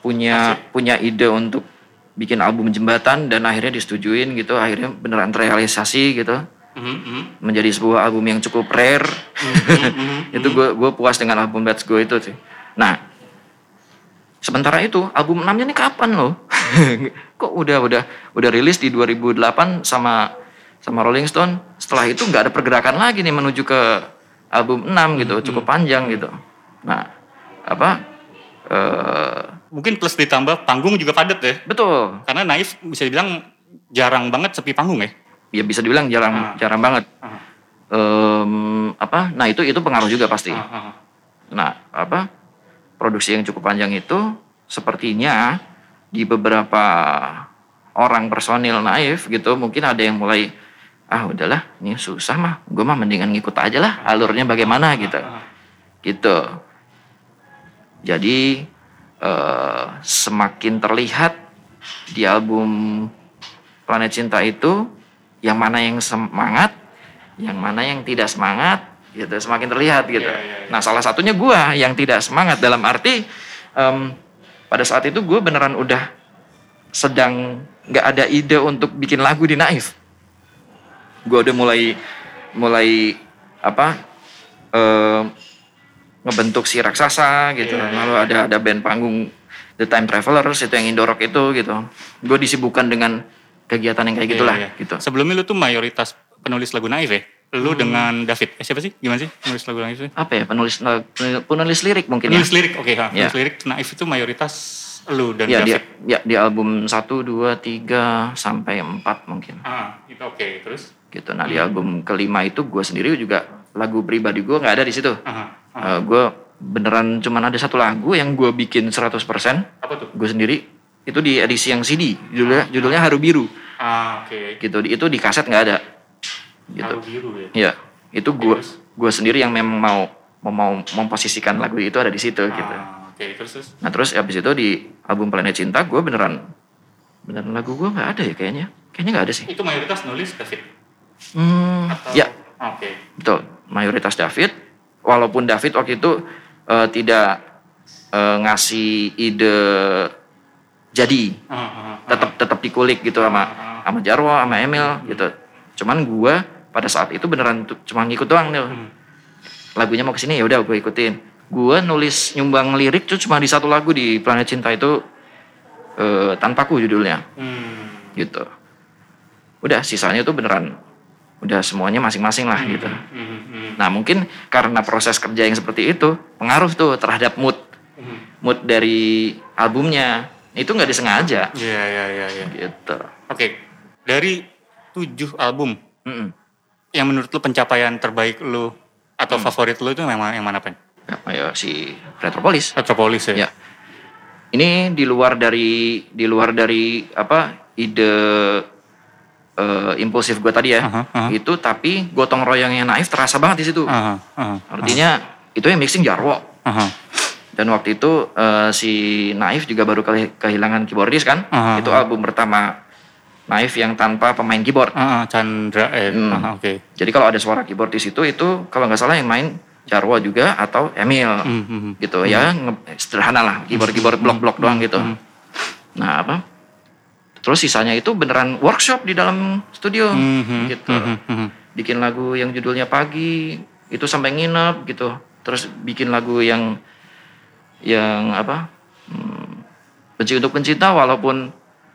punya punya ide untuk bikin album jembatan dan akhirnya disetujuin gitu. Akhirnya beneran terrealisasi gitu. Mhm, mhm. menjadi sebuah album yang cukup rare. Itu gue gue puas dengan album Let's Go itu sih. Nah sementara itu album 6 nya nih kapan loh kok udah udah udah rilis di 2008 sama sama Rolling Stone setelah itu nggak ada pergerakan lagi nih menuju ke album 6 gitu cukup panjang gitu nah apa eh Mungkin plus ditambah panggung juga padat ya. betul Karena Naif bisa dibilang jarang banget sepi panggung ya. ya bisa dibilang jarang jarang banget Ah. Em, apa nah itu itu pengaruh juga pasti Ah, ah. Nah, apa produksi yang cukup panjang itu sepertinya di beberapa orang personil naif gitu mungkin ada yang mulai ah udahlah ini susah mah gue mah mendingan ngikut aja lah alurnya bagaimana gitu. gitu. Jadi eh, semakin terlihat di album Planet Cinta itu yang mana yang semangat yang mana yang tidak semangat gitu semakin terlihat gitu Iya, iya, iya. nah salah satunya gua yang tidak semangat dalam arti em, pada saat itu gue beneran udah sedang nggak ada ide untuk bikin lagu di Naif gue udah mulai mulai apa em, ngebentuk si raksasa gitu Iya, iya. lalu ada ada band panggung The Time Travelers itu yang Indorok itu gitu gue disibukkan dengan kegiatan yang kayak gitulah Iya, iya. gitu Sebelumnya lu tuh mayoritas penulis lagu Naif ya. Lu dengan David. Eh, siapa sih? Gimana sih penulis lagu Naif itu? apa ya penulis penulis lirik mungkin Penulis ya lirik, oke. ha. Iya. Penulis lirik Naif itu mayoritas lu dan ya di David. ya di album 1 2 3 sampai 4 mungkin Ah, itu oke. Terus? gitu. Nah, di album kelima itu gue sendiri juga lagu pribadi gue nggak ada di situ. Aha, aha. Eh, gue beneran cuman ada satu lagu yang gue bikin 100% Apa tuh? gue sendiri itu di edisi yang CD judulnya judulnya Haru Biru Ah, oke. gitu Di- itu di kaset nggak ada gitu biru ya. ya itu gue gue sendiri yang memang mau mau mau memposisikan lagu itu ada di situ gitu Ah, oke. Terus terus. nah terus habis itu di album Planet Cinta gue beneran beneran lagu gue nggak ada ya kayaknya kayaknya nggak ada sih Itu mayoritas nulis David. hmm, Atau- ya Oke. betul mayoritas David walaupun David waktu itu eh, tidak eh, ngasih ide jadi Ah, ah, ah. tetap tetap dikulik gitu sama sama Jarwo sama Emil gitu cuman gua pada saat itu beneran cuma ngikut doang nih Hmm. lagunya mau ke sini ya udah gue ikutin gua nulis nyumbang lirik tuh cuma di satu lagu di Planet Cinta itu eh, tanpaku judulnya Hmm. gitu udah sisanya tuh beneran udah semuanya masing-masing lah gitu Hmm, hmm, nah mungkin karena proses kerja yang seperti itu pengaruh tuh terhadap mood hmm. mood dari albumnya itu nggak disengaja Iya, iya, iya, iya. gitu Oke. Dari tujuh album Mm-mm. Yang menurut lu pencapaian terbaik lu atau Hmm. favorit lu itu memang yang mana, Pen? apa ya si Retropolis Metropolis ya? ya ini di luar dari di luar dari apa ide eh, impulsif gue tadi ya Aha, aha. itu tapi gotong royongnya Naif terasa banget di situ Aha, aha, artinya itu yang mixing Jarwo aha. dan waktu itu eh, si Naif juga baru kali kehilangan keyboardis kan Aha. itu album pertama Naif yang tanpa pemain keyboard. Ah, ah, Chandra eh Hmm. aha, oke. jadi kalau ada suara keyboard di situ itu kalau nggak salah yang main Jarwo juga atau Emil. Hmm, hmm, hmm. gitu ya nge- sederhana lah keyboard keyboard blok blok doang gitu. Nah apa? Terus sisanya itu beneran workshop di dalam studio. Hmm, hmm, gitu. hmm, hmm, hmm. bikin lagu yang judulnya pagi itu sampai nginep gitu. Terus bikin lagu yang yang apa? Hmm, benci untuk pencinta walaupun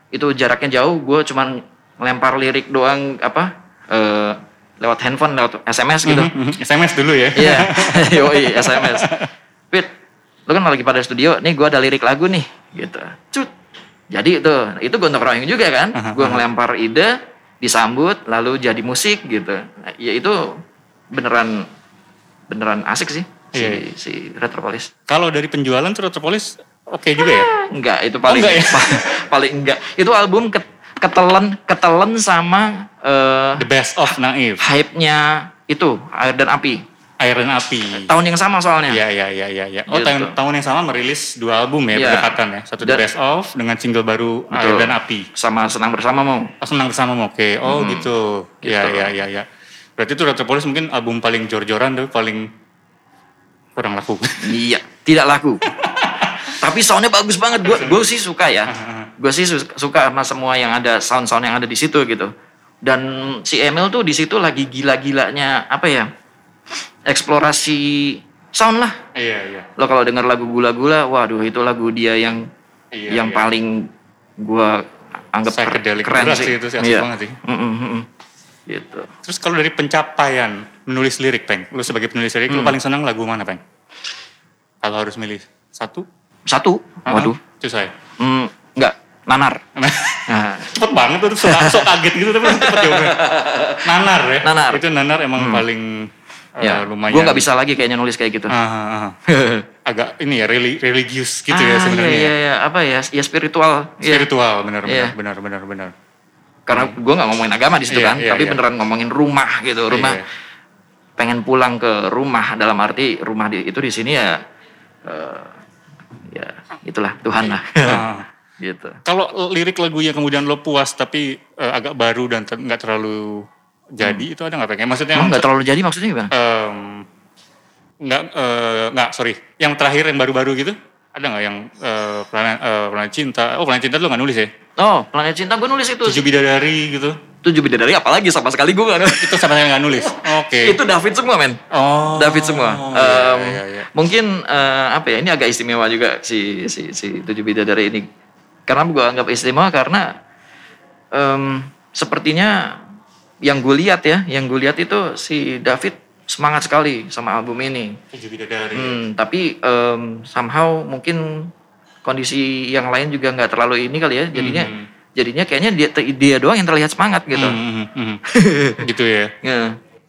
itu jaraknya jauh gue cuman ngelempar lirik doang apa eh, lewat handphone lewat SMS gitu Hmm, hmm. SMS dulu ya? Iya, yoi SMS. Fit, lu kan lagi pada studio, nih gue ada lirik lagu nih, gitu. Cut. Jadi itu, itu gontok royong juga kan. Gue ngelempar ide, disambut, lalu jadi musik gitu. Nah, Ya itu beneran beneran asik sih si, Iya. si Retropolis. Kalau dari penjualan tuh Metropolis oke juga ya? Enggak, itu paling enggak ya? paling enggak. Itu album ket- ketelen ketelen sama eh, The Best of Naif, hype-nya itu Air dan Api. Air dan Api. Tahun yang sama soalnya. Iya, iya, iya, iya. Ya. Oh, Gitu. tahun, tahun yang sama merilis dua album ya, Iya. berdekatan ya. Satu The Best of dengan single baru Air dan Api. Sama senang bersama mau. Oh, senang bersama oke. Oh, gitu. Iya, Gitu. iya, iya, iya. Berarti itu Retropolis mungkin album paling jor-joran tapi paling kurang laku. Iya, tidak laku. Tapi soundnya bagus banget. Gue gue sih suka ya. Gue sih su- suka sama semua yang ada sound-sound yang ada di situ gitu. Dan si Emil tuh di situ lagi gila-gilanya apa ya? Eksplorasi sound lah. iya, iya. Lo kalau denger lagu gula-gula, waduh itu lagu dia yang Iya, yang iya. paling gue anggap keren sih. sih itu sih, Iya. banget sih. Mm, mm, mm, mm. Gitu. Terus kalau dari pencapaian menulis lirik, Peng. Lu sebagai penulis lirik, lu Hmm. paling senang lagu mana, Peng? Kalau harus milih satu? Satu, Ah, waduh, Itu saya. mm, enggak, nanar. Nah, cepet banget tuh, sok, sok kaget gitu tapi cepet jawabnya. Nanar ya? Nanar. Itu Nanar emang paling eh, ya, lumayan. gue nggak bisa lagi kayaknya nulis kayak gitu. Ah. Agak ini ya, reli- religius gitu ya Ah, sebenarnya. Iya, ya. iya, iya. apa ya? Ya spiritual. Iya. Spiritual, benar, benar, Iya. benar, benar, benar. Karena gue nggak ngomongin agama di situ Iya, kan, iya, tapi iya. beneran ngomongin rumah gitu. Rumah Iya. pengen pulang ke rumah dalam arti rumah di, itu di sini ya, eh, ya itulah Tuhan lah. Ah. gitu. Kalau lirik lagu yang kemudian lo puas tapi eh, agak baru dan ter- nggak terlalu jadi itu ada nggak pengen? Maksudnya Emang nggak terlalu jadi maksudnya gimana? em, nggak eh, nggak sorry yang terakhir yang baru-baru gitu ada nggak yang eh, planet eh, planet cinta oh planet cinta lo nggak nulis ya Oh, Planet Cinta gue nulis itu. tujuh bidadari gitu Tujuh bidadari apalagi sama sekali gue gak nulis. itu sama sekali nggak nulis oke itu David semua men. oh David semua. iya, Em, iya, iya. Mungkin eh, apa ya ini agak istimewa juga si si si tujuh bidadari ini. Karena gue anggap istimewa karena em, sepertinya yang gue lihat ya, yang gue lihat itu si David semangat sekali sama album ini. tujuh bidadari Hmm, tapi em, somehow mungkin kondisi yang lain juga nggak terlalu ini kali ya. Jadinya Mhm. Jadinya kayaknya dia dia doang yang terlihat semangat gitu. Mhm, mhm. gitu ya. Ya.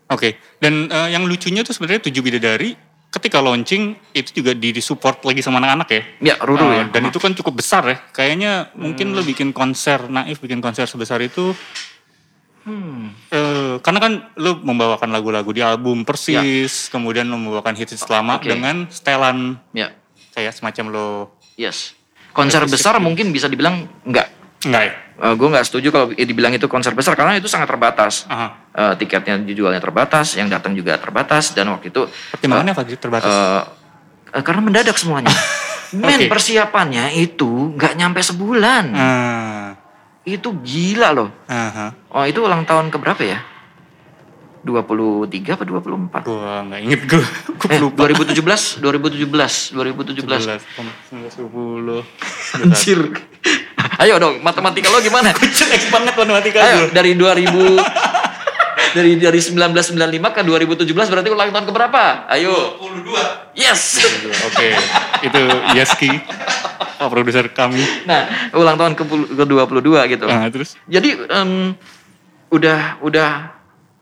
Oke. Dan eh, yang lucunya tuh sebenarnya tujuh bidadari ketika launching itu juga di support lagi sama anak-anak ya. Ya, Ruru Eh, ya. Dan itu kan cukup besar ya. Kayaknya mungkin lo Hmm. bikin konser naif bikin konser sebesar itu. Hmm. eh, karena kan lo membawakan lagu-lagu di album persis, kemudian lo membawakan hits lama Ya. Oke. dengan setelan Ya. kayak semacam lo Yes. Konser besar gitu. mungkin bisa dibilang enggak. Enggak ya? gue nggak setuju kalau dibilang itu konser besar karena itu sangat terbatas. Aha. Eh, tiketnya dijualnya terbatas, yang datang juga terbatas dan waktu itu Pertimbangannya apa sih terbatas? eh, eh, karena mendadak semuanya. Men Oke. persiapannya itu nggak nyampe sebulan. Ah, Itu gila loh. aha. Oh itu ulang tahun keberapa ya? 23 apa 24? Gua nggak inget gue. Gue Eh, lupa. 2017, 2017, 2017. 19, 10. Anjir. Ayo dong, matematika lo gimana? Jelek banget matematika Ayo gue. dari 2000 dari dari 1995 ke 2017 berarti ulang tahun keberapa? Ayo. 22. Yes. Oke, itu Yeski, Pak produser kami. Nah, ulang tahun ke, ke 22 gitu. Nah, terus? Jadi em, udah udah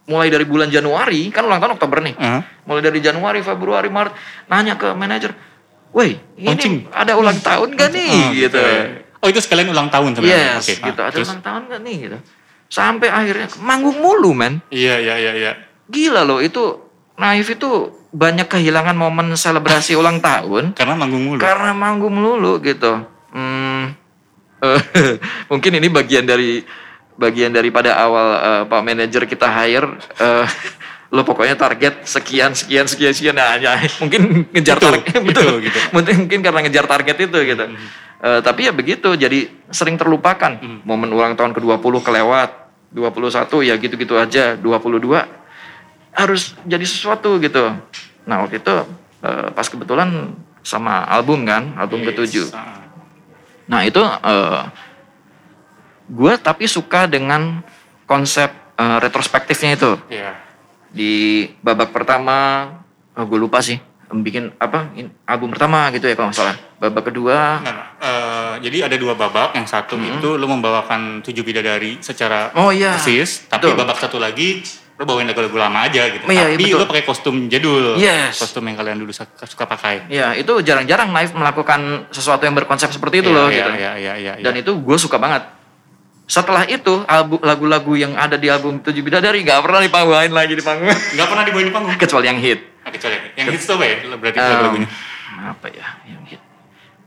mulai dari bulan Januari, kan ulang tahun Oktober nih. Ah, Mulai dari Januari, Februari, Maret nanya ke manajer, "Woi, ini Launching. ada ulang tahun gak nih?" ah, gitu. Oh itu sekalian ulang tahun sebenarnya. Yes, Oke, ah, gitu. Ada terus? ulang tahun gak nih gitu. Sampai akhirnya manggung mulu, men. Iya, iya, iya, iya. Gila loh, itu Naif itu banyak kehilangan momen selebrasi ulang tahun Karena manggung mulu. karena manggung melulu gitu. Hmm, mungkin ini bagian dari bagian daripada awal eh, Pak Manajer kita hire. eh, lo pokoknya target sekian sekian sekian sekian nah, ya, mungkin ngejar Itu, target itu, betul gitu. mungkin mungkin karena ngejar target itu gitu Eh, tapi ya begitu jadi sering terlupakan. Momen ulang tahun ke-20 kelewat 21 ya gitu-gitu aja 22 harus jadi sesuatu gitu. Nah waktu itu eh, pas kebetulan sama album kan album Yes, ketujuh. Ah. nah itu gue tapi suka dengan konsep eh, retrospektifnya itu. Iya. di babak pertama gue lupa sih bikin apa album pertama gitu ya kalau nggak salah babak kedua Nah, eh, jadi ada dua babak. Yang satu itu lo membawakan tujuh bidadari secara Oh, iya. persis, tapi Betul. babak satu lagi lo bawain lagu-lagu lama aja gitu. Iya, iya, tapi betul. lo pakai kostum jadul. Yes. Kostum yang kalian dulu suka, suka pakai. ya itu jarang-jarang Naif melakukan sesuatu yang berkonsep seperti itu Iya, loh iya, gitu Iya, iya, iya, iya. dan itu gue suka banget setelah itu lagu-lagu yang ada di album Tujuh Bidadari gak pernah dipanggungin lagi di panggung Nggak pernah dibawain di panggung. kecuali yang hit Ah, kecuali yang hits tuh apa ya? Berarti Em, lagu-lagunya. apa ya yang hit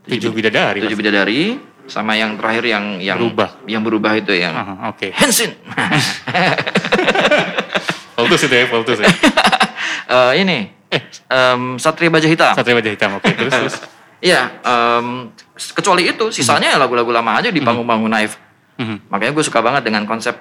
Tujuh bidadari. Tujuh Bidadari sama yang terakhir yang yang Berubah. yang berubah itu yang Ah, Oke. Hensin Voltus itu ya, Voltus ya. Eh, ini Eh, em, Satria Baja Hitam Satria Baja Hitam. Oke, terus terus. Iya, em, kecuali itu sisanya ya lagu-lagu lama aja di panggung-panggung Naif. Mhm. Makanya gue suka banget dengan konsep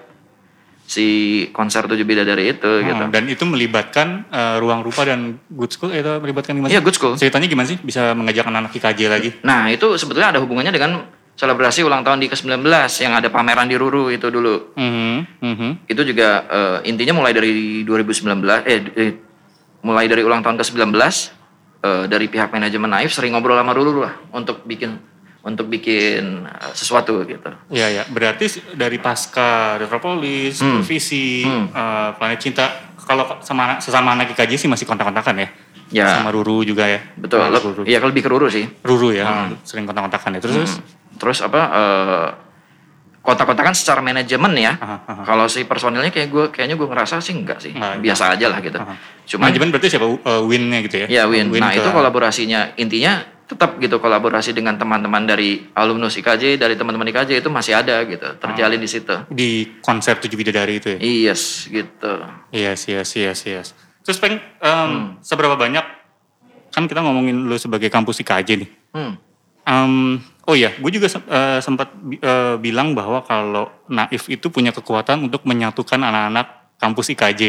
si konser tujuh bidadari itu gitu. Oh, dan itu melibatkan eh, ruang rupa dan good school itu melibatkan gimana? Iya, good school. Ceritanya gimana sih bisa mengajak anak IKJ lagi? Nah itu sebetulnya ada hubungannya dengan selebrasi ulang tahun di ke-19 yang ada pameran di Ruru itu dulu. Mhm, mhm. Itu juga eh, intinya mulai dari 2019 eh, eh, mulai dari ulang tahun ke-19 eh, dari pihak manajemen Naif sering ngobrol sama Ruru lah untuk bikin untuk bikin eh, sesuatu gitu. Iya ya, berarti dari pasca Retropolis, Hmm. Provisi, Hmm. eh, Planet Cinta, kalau sama anak- sesama anak IKJ sih masih kontak-kontakan ya? Ya. Sama Ruru juga ya? Betul. Ah, Lo- Ruru. Iya kalau lebih ke Ruru sih. Ruru ya, Hmm. sering kontak-kontakan ya. Terus, terus? Terus apa? eh, kontak-kontakan secara manajemen ya. Aha, aha. Kalau si personilnya kayak gue, kayaknya gue ngerasa sih enggak sih, Enggak, biasa aja lah gitu. Aha. Cuma Manajemen berarti siapa? Eh, Win-nya gitu ya? ya Win. Nah ke- itu kolaborasinya intinya tetap gitu kolaborasi dengan teman-teman dari alumnus IKJ, dari teman-teman IKJ itu masih ada gitu, terjalin di situ. Di konser Tujuh Bidadari itu ya? Yes gitu. Yes, yes, yes, yes. Terus Peng, em, Hmm. seberapa banyak, kan kita ngomongin lu sebagai kampus IKJ nih. Hmm. Em, oh iya, gue juga eh, sempat eh, bilang bahwa kalau Naif itu punya kekuatan untuk menyatukan anak-anak kampus IKJ.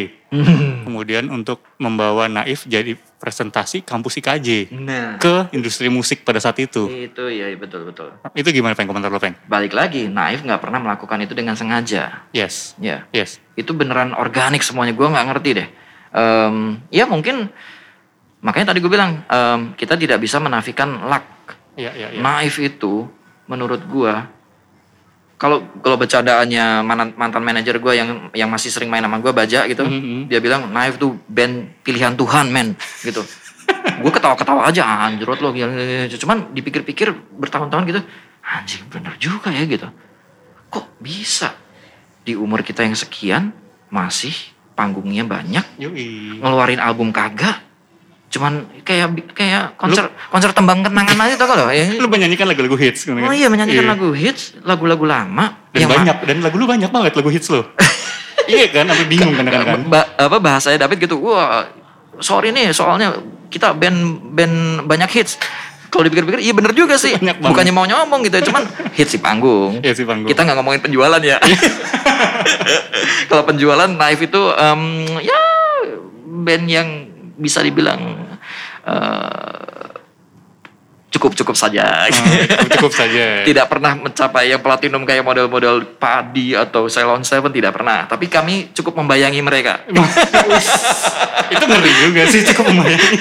Kemudian untuk membawa Naif jadi presentasi kampus IKJ Nah ke industri musik pada saat itu. itu ya betul betul. Itu gimana Peng komentar lo Peng? Balik lagi, Naif nggak pernah melakukan itu dengan sengaja. Yes, Ya. yes. itu beneran organik semuanya gue nggak ngerti deh Em, ya mungkin makanya tadi gue bilang em, kita tidak bisa menafikan luck Iya, iya, iya. Naif itu menurut gua kalau kalau bercandaannya mantan, mantan manajer gua yang yang masih sering main sama gua baja gitu, Mhm. dia bilang Naif tuh band pilihan Tuhan men gitu. gue ketawa-ketawa aja anjrot lo cuman dipikir-pikir bertahun-tahun gitu anjing bener juga ya gitu kok bisa di umur kita yang sekian masih panggungnya banyak Yoi. ngeluarin album kagak cuman kayak kayak konser konser tembang kenangan aja tau gak lo ya Lu menyanyikan lagu-lagu hits kan? Oh iya menyanyikan lagu hits, lagu-lagu lama Dan ma- banyak, dan lagu lu banyak banget lagu hits lo. iya kan, sampai bingung kadang-kadang. ba- apa bahasanya David gitu. Wah, sorry nih soalnya kita band band banyak hits. Kalau dipikir-pikir iya bener juga sih. Bukannya mau nyombong gitu, cuman hits di panggung. Iya sih panggung. Kita nggak ngomongin penjualan ya. Kalau penjualan Naif itu em, ya band yang bisa dibilang eh, cukup-cukup saja. Ah, cukup saja. tidak pernah mencapai yang platinum kayak model-model Padi atau Ceylon Seven tidak pernah. Tapi kami cukup membayangi mereka. itu ngeri juga sih cukup membayangin.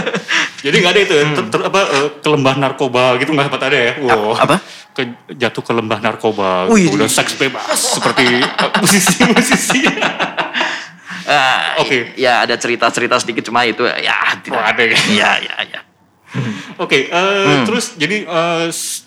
Jadi nggak ada itu ya, ter- ter- apa eh, ke lembah narkoba gitu nggak sempat ada ya? Wow. apa? Ke, jatuh ke lembah narkoba, Wih, udah seks bebas seperti eh, musisi-musisi. Ah, Oke. Ya ada cerita-cerita sedikit cuma itu ya tidak. Oh, ada ya? Iya, iya, iya. Oke, eh, Hmm. terus jadi eh, s-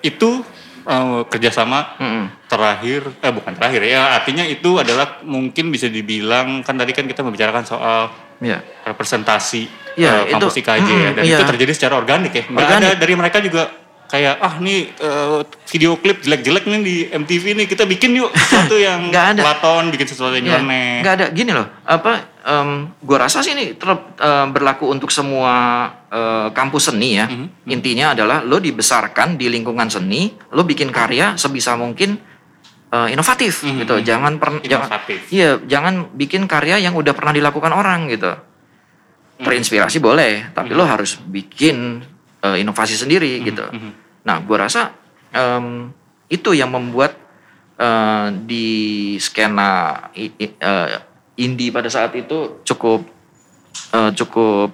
itu eh, kerjasama Mm-mm. terakhir, eh bukan terakhir ya, artinya itu adalah mungkin bisa dibilang kan tadi kan kita membicarakan soal Iya. representasi Iya, eh, kampus itu- IKJ ya, mm, dan iya. itu terjadi secara organik ya, nggak Organik. ada dari mereka juga kayak ah nih eh, video klip jelek-jelek nih di MTV nih kita bikin yuk sesuatu yang Nggak ada. Platon bikin sesuatu yang Iya, nyeleneh. nggak ada gini loh apa em, gua rasa sih ini ter- em, berlaku untuk semua eh, kampus seni ya Mhm. intinya adalah lo dibesarkan di lingkungan seni lo bikin karya sebisa mungkin eh, inovatif Mhm. gitu jangan pernah jangan iya jangan bikin karya yang udah pernah dilakukan orang gitu Mhm. terinspirasi boleh tapi lo harus bikin eh, inovasi sendiri gitu mhm. nah gua rasa em, itu yang membuat eh, di skena eh, indie pada saat itu cukup eh, cukup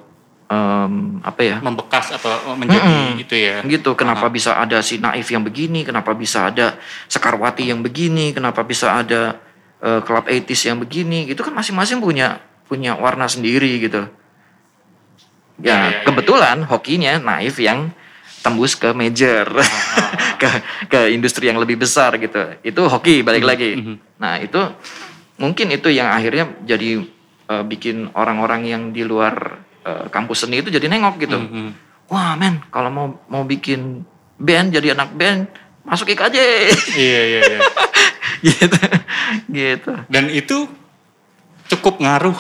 em, apa ya membekas atau menjadi Mm-mm. itu ya. gitu kenapa bisa ada si Naif yang begini kenapa bisa ada Sekarwati yang begini kenapa bisa ada eh, Club 80s yang begini gitu kan masing-masing punya punya warna sendiri gitu Ya, ya, ya ya, kebetulan hokinya Naif yang tembus ke major ke ke industri yang lebih besar gitu itu hoki balik lagi mhm. nah itu mungkin itu yang akhirnya jadi eh, bikin orang-orang yang di luar eh, kampus seni itu jadi nengok gitu Mhm. wah men kalau mau mau bikin band jadi anak band masuk IKJ Iya iya iya. gitu gitu Dan itu cukup ngaruh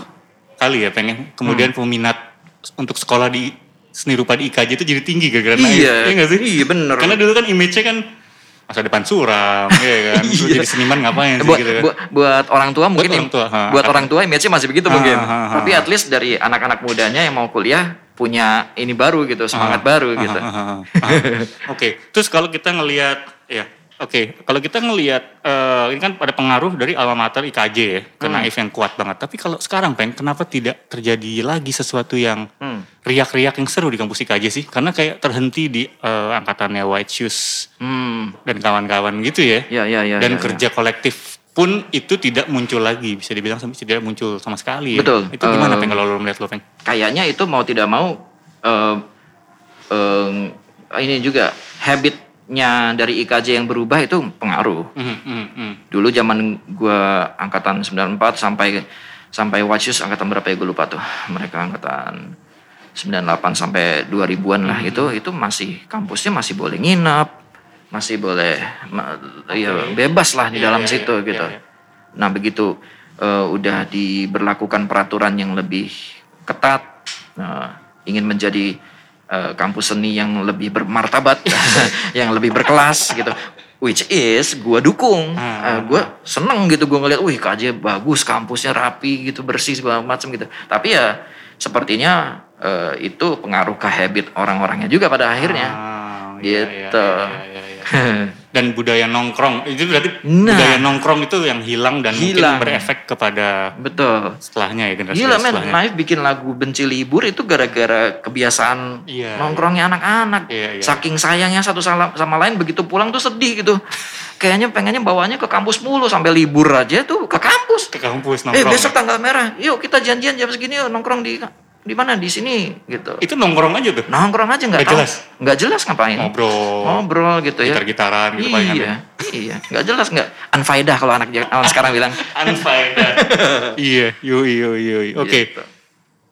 kali ya pengen kemudian Hmm. peminat untuk sekolah di seni rupa di IKJ itu jadi tinggi gara-gara naik. iya Iya nggak sih? iya bener Karena dulu kan image-nya kan masa depan suram, ya kan. Terus Iya. jadi seniman ngapain sih buat, gitu kan. buat, buat orang tua mungkin orang tua, ha. buat orang tua image masih begitu Ha, mungkin ha, ha. tapi at least dari anak-anak mudanya yang mau kuliah punya ini baru gitu semangat Ah, baru ah, gitu. Oke, terus kalau kita ngelihat ya, oke, kalau kita ngelihat eh, ini kan pada pengaruh dari alma mater IKJ ya, ke Hmm. Naif yang kuat banget. Tapi kalau sekarang peng, kenapa tidak terjadi lagi sesuatu yang Hmm. riak-riak yang seru di kampus IKJ sih? Karena kayak terhenti di eh, angkatannya White Shoes hmm dan kawan-kawan gitu ya. ya ya ya dan ya, ya. kerja kolektif pun itu tidak muncul lagi, bisa dibilang sampai tidak muncul sama sekali. ya. Betul. Itu gimana Eh, peng kalau lo melihat lo peng? kayaknya itu mau tidak mau eh, eh, ini juga habitnya dari IKJ yang berubah itu pengaruh. Hmm, hmm, hmm. dulu zaman gua angkatan 94 sampai sampai Watchus angkatan berapa ya? Gue lupa tuh. Mereka angkatan 98 sampai 2000-an lah. Itu itu masih kampusnya masih boleh nginap masih boleh ma- ya bebas lah di Iya, dalam iya, situ iya, gitu. iya, iya. nah begitu eh, udah diberlakukan peraturan yang lebih ketat nah, ingin menjadi eh, kampus seni yang lebih bermartabat yang lebih berkelas gitu which is gue dukung Ah. gue seneng gitu gue ngeliat wih KJ bagus kampusnya rapi gitu bersih segala macam gitu tapi ya sepertinya eh, itu pengaruh ke habit orang-orangnya juga pada akhirnya Ah, iya, iya, Gitu. iya, iya, iya. dan budaya nongkrong itu berarti Nah. budaya nongkrong itu yang hilang dan Hilang. mungkin berefek kepada Betul. setelahnya ya generasi Gila men. Naif bikin lagu benci libur itu gara-gara kebiasaan Iya, nongkrongnya anak-anak. Iya, iya. Saking sayangnya satu sama, sama lain begitu pulang tuh sedih gitu. Kayaknya pengennya bawanya ke kampus mulu sampai libur aja tuh ke kampus. ke kampus Eh nongkrong. besok tanggal merah, yuk kita janjian jam segini yuk nongkrong di di mana di sini gitu. itu nongkrong aja tuh. Nongkrong aja nggak jelas? Nggak jelas ngapain. Ngobrol, Ngobrol gitu ya. gitar-gitaran gitu palingan Iya, iya, nggak jelas nggak unfaedah kalau anak anak sekarang bilang. Unfaedah. iya, yoi yoi yoi. Oke. Gitu.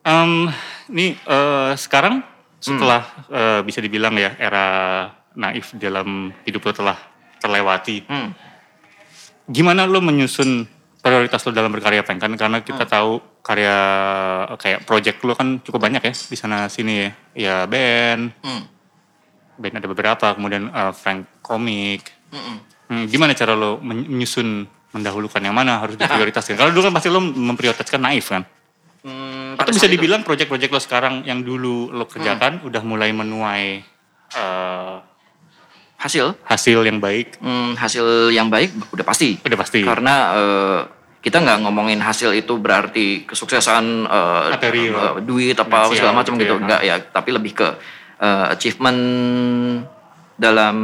Em, ini eh, sekarang setelah Hmm. eh, bisa dibilang ya era naif dalam hidup lo telah terlewati. Hmm. Gimana lo menyusun prioritas lo dalam berkarya Peng? Kan karena Hmm. kita tahu karya eh, kayak project lo kan cukup banyak ya di sana sini ya. Ya band, Hmm. band ada beberapa, kemudian eh, Frank komik. Mm-mm. Hmm, gimana cara lo men- menyusun mendahulukan yang mana harus diprioritaskan? Kalau dulu kan pasti lo memprioritaskan naif kan? Hmm, Atau bisa dibilang project-project lo sekarang yang dulu lo kerjakan udah mulai menuai eh, hasil hasil yang baik? Hmm, hasil yang baik udah pasti. Udah pasti. Karena eh, kita nggak ngomongin hasil itu berarti kesuksesan eh, Material. eh, duit apa Finansial segala macam gitu gitu. ya. Enggak ya, tapi lebih ke eh, achievement dalam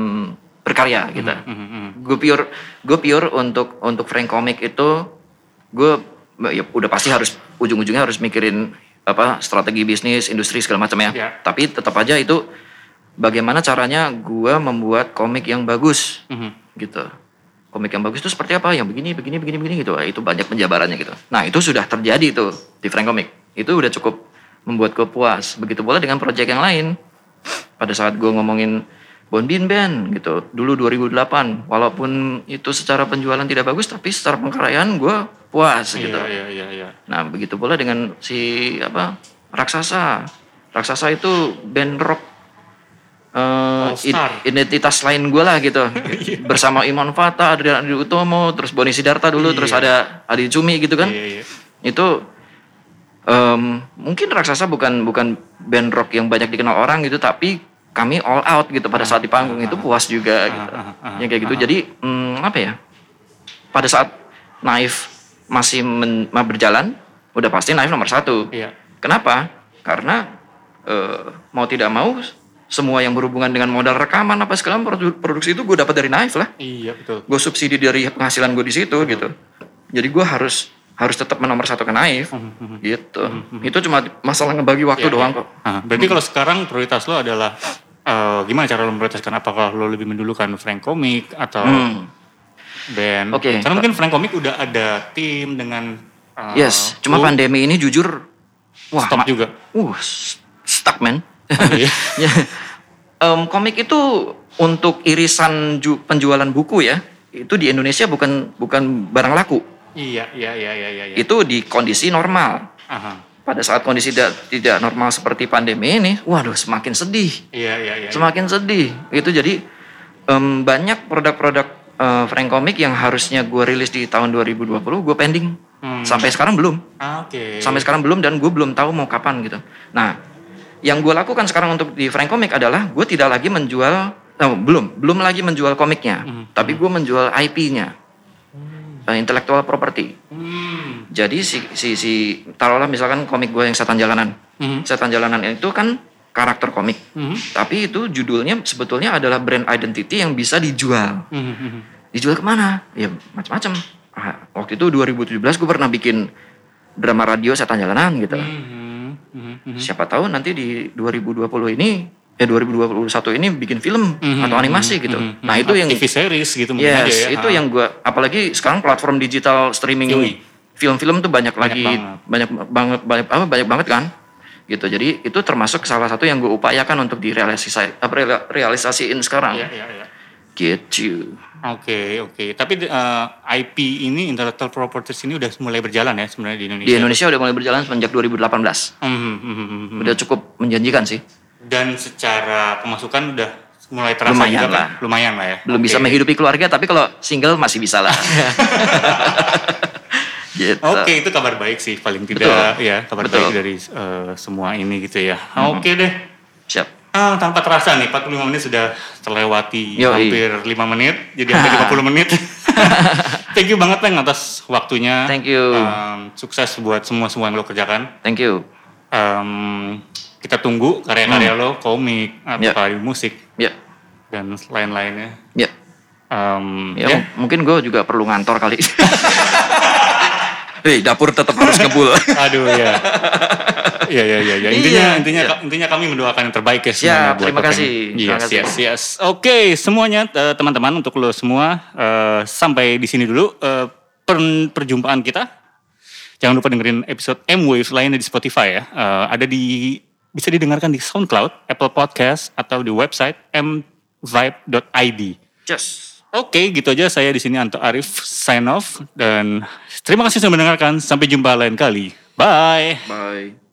berkarya gitu. Hmm, hmm, hmm. Gue pure gue pure untuk untuk Frank Comic itu gue ya udah pasti harus ujung-ujungnya harus mikirin apa strategi bisnis, industri segala macam ya. Ya. Tapi tetap aja itu bagaimana caranya gue membuat komik yang bagus Mhm. gitu. Komik yang bagus itu seperti apa? Yang begini, begini, begini, begini gitu. Itu banyak penjabarannya gitu. Nah itu sudah terjadi tuh di Frank Comic. Itu udah cukup membuat gue puas. Begitu pula dengan project yang lain. Pada saat gue ngomongin Bonbin Band gitu. Dulu 2008. Walaupun itu secara penjualan tidak bagus. Tapi secara pengkaryaan gue puas gitu. Iya, iya, iya, iya. Nah begitu pula dengan si apa Raksasa. Raksasa itu band rock id- identitas lain gue lah gitu. Bersama Iman Fata, Adrian Adi Utomo, terus Boni Sidarta dulu, terus Iya. ada Adi Cumi gitu kan. Iya, iya. Itu em, mungkin Raksasa bukan bukan band rock yang banyak dikenal orang gitu, tapi kami all out gitu pada saat di panggung itu puas juga gitu. ah, ah, Yang kayak gitu. Jadi mm, apa ya? Pada saat Naif masih men- berjalan, udah pasti Naif nomor satu. Iya. Kenapa? Karena eh, mau tidak mau semua yang berhubungan dengan modal rekaman apa segala produ- produksi itu gue dapat dari Naif lah. Iya, betul. Gue subsidi dari penghasilan gue di situ gitu. Jadi gue harus harus tetap menomor satu ke Naif gitu. Itu cuma masalah ngebagi waktu Iya, doang iya. kok. Ah, berarti kalau sekarang prioritas lo adalah eh, gimana cara lo memprioritaskan? Apakah lo lebih mendulukan Frank Komik atau Hmm. band? Oke. Karena mungkin Frank Komik udah ada tim dengan eh, Yes, cuma lo pandemi ini jujur wah stop ma- juga. Uh, stuck man. Iya. Ya. Em, komik itu untuk irisan ju- penjualan buku ya, itu di Indonesia bukan bukan barang laku. Iya, iya, iya, iya, iya. iya. Itu di kondisi normal. Aha. Pada saat kondisi tidak tidak normal seperti pandemi ini, waduh semakin sedih, Iya, iya, iya. semakin sedih. Itu jadi em, banyak produk-produk eh, Frank Comic yang harusnya gue rilis di tahun 2020, gue pending. Hmm. Sampai sekarang belum. Ah, Oke. Sampai sekarang belum dan gue belum tahu mau kapan gitu. Nah, yang gue lakukan sekarang untuk di Frank Comic adalah gue tidak lagi menjual, eh, belum, belum lagi menjual komiknya, Hmm. tapi gue menjual IP-nya, eh, intellectual property. Hmm. Jadi si si si taruhlah misalkan komik gue yang setan jalanan, Mhm. setan jalanan itu kan karakter komik, Mhm. tapi itu judulnya sebetulnya adalah brand identity yang bisa dijual. Mhm, mhm. Dijual ke mana? Ya macam-macam. Ah, waktu itu 2017 gue pernah bikin drama radio setan jalanan gitu. Mhm, mhm, mhm. Siapa tahu nanti di 2020 ini eh 2021 ini bikin film Mhm, atau animasi mhm, gitu. mhm. Nah, itu yang TV series gitu mungkin yes, aja ya. itu Ah. yang gua apalagi sekarang platform digital streaming film-film tuh banyak, lagi banget. banyak banget banyak apa banyak banget kan. Gitu. Jadi itu termasuk salah satu yang gue upayakan untuk direalisasi apa realisasiin sekarang. Iya, iya, iya. Gitu. Oke, oke. Tapi eh, IP ini intellectual properties ini udah mulai berjalan ya sebenarnya di Indonesia. Di Indonesia udah mulai berjalan sejak 2018. Mhm, mhm, mhm, mhm. Udah cukup menjanjikan sih. Dan secara pemasukan udah mulai terasa Lumayan juga kan? lah. Lumayan lah ya. Belum Oke. bisa menghidupi keluarga tapi kalau single masih bisa lah. gitu. Oke, itu kabar baik sih paling tidak Betul. ya, kabar Betul. baik dari eh, semua ini gitu ya. Oke deh. Siap. Ah, tanpa terasa nih 45 menit sudah terlewati Yoi. hampir 5 menit jadi hampir 50 menit. Thank you banget Peng atas waktunya. Thank you. Um, sukses buat semua-semua yang lo kerjakan. Thank you. Um, kita tunggu karya-karya lo, komik, Ya. apa musik Ya, dan lain-lainnya. ya. Um, Ya, ya. m- mungkin gue juga perlu ngantor kali. Hei, dapur tetap harus ngebul. Aduh ya. Iya iya iya ya. Intinya Iya, intinya iya. intinya kami mendoakan yang terbaik ya semuanya buat terima kasih. Terima Yes kasih. yes yes. Oke, semuanya eh, teman-teman untuk lo semua eh, sampai di sini dulu eh, per- perjumpaan kita. Jangan lupa dengerin episode M-Wave lainnya di Spotify ya. Eh, ada di bisa didengarkan di SoundCloud, Apple Podcast atau di website mvibe.id. Just. Oke, gitu aja saya di sini Anto Arif sign off dan terima kasih sudah mendengarkan. Sampai jumpa lain kali. Bye. Bye.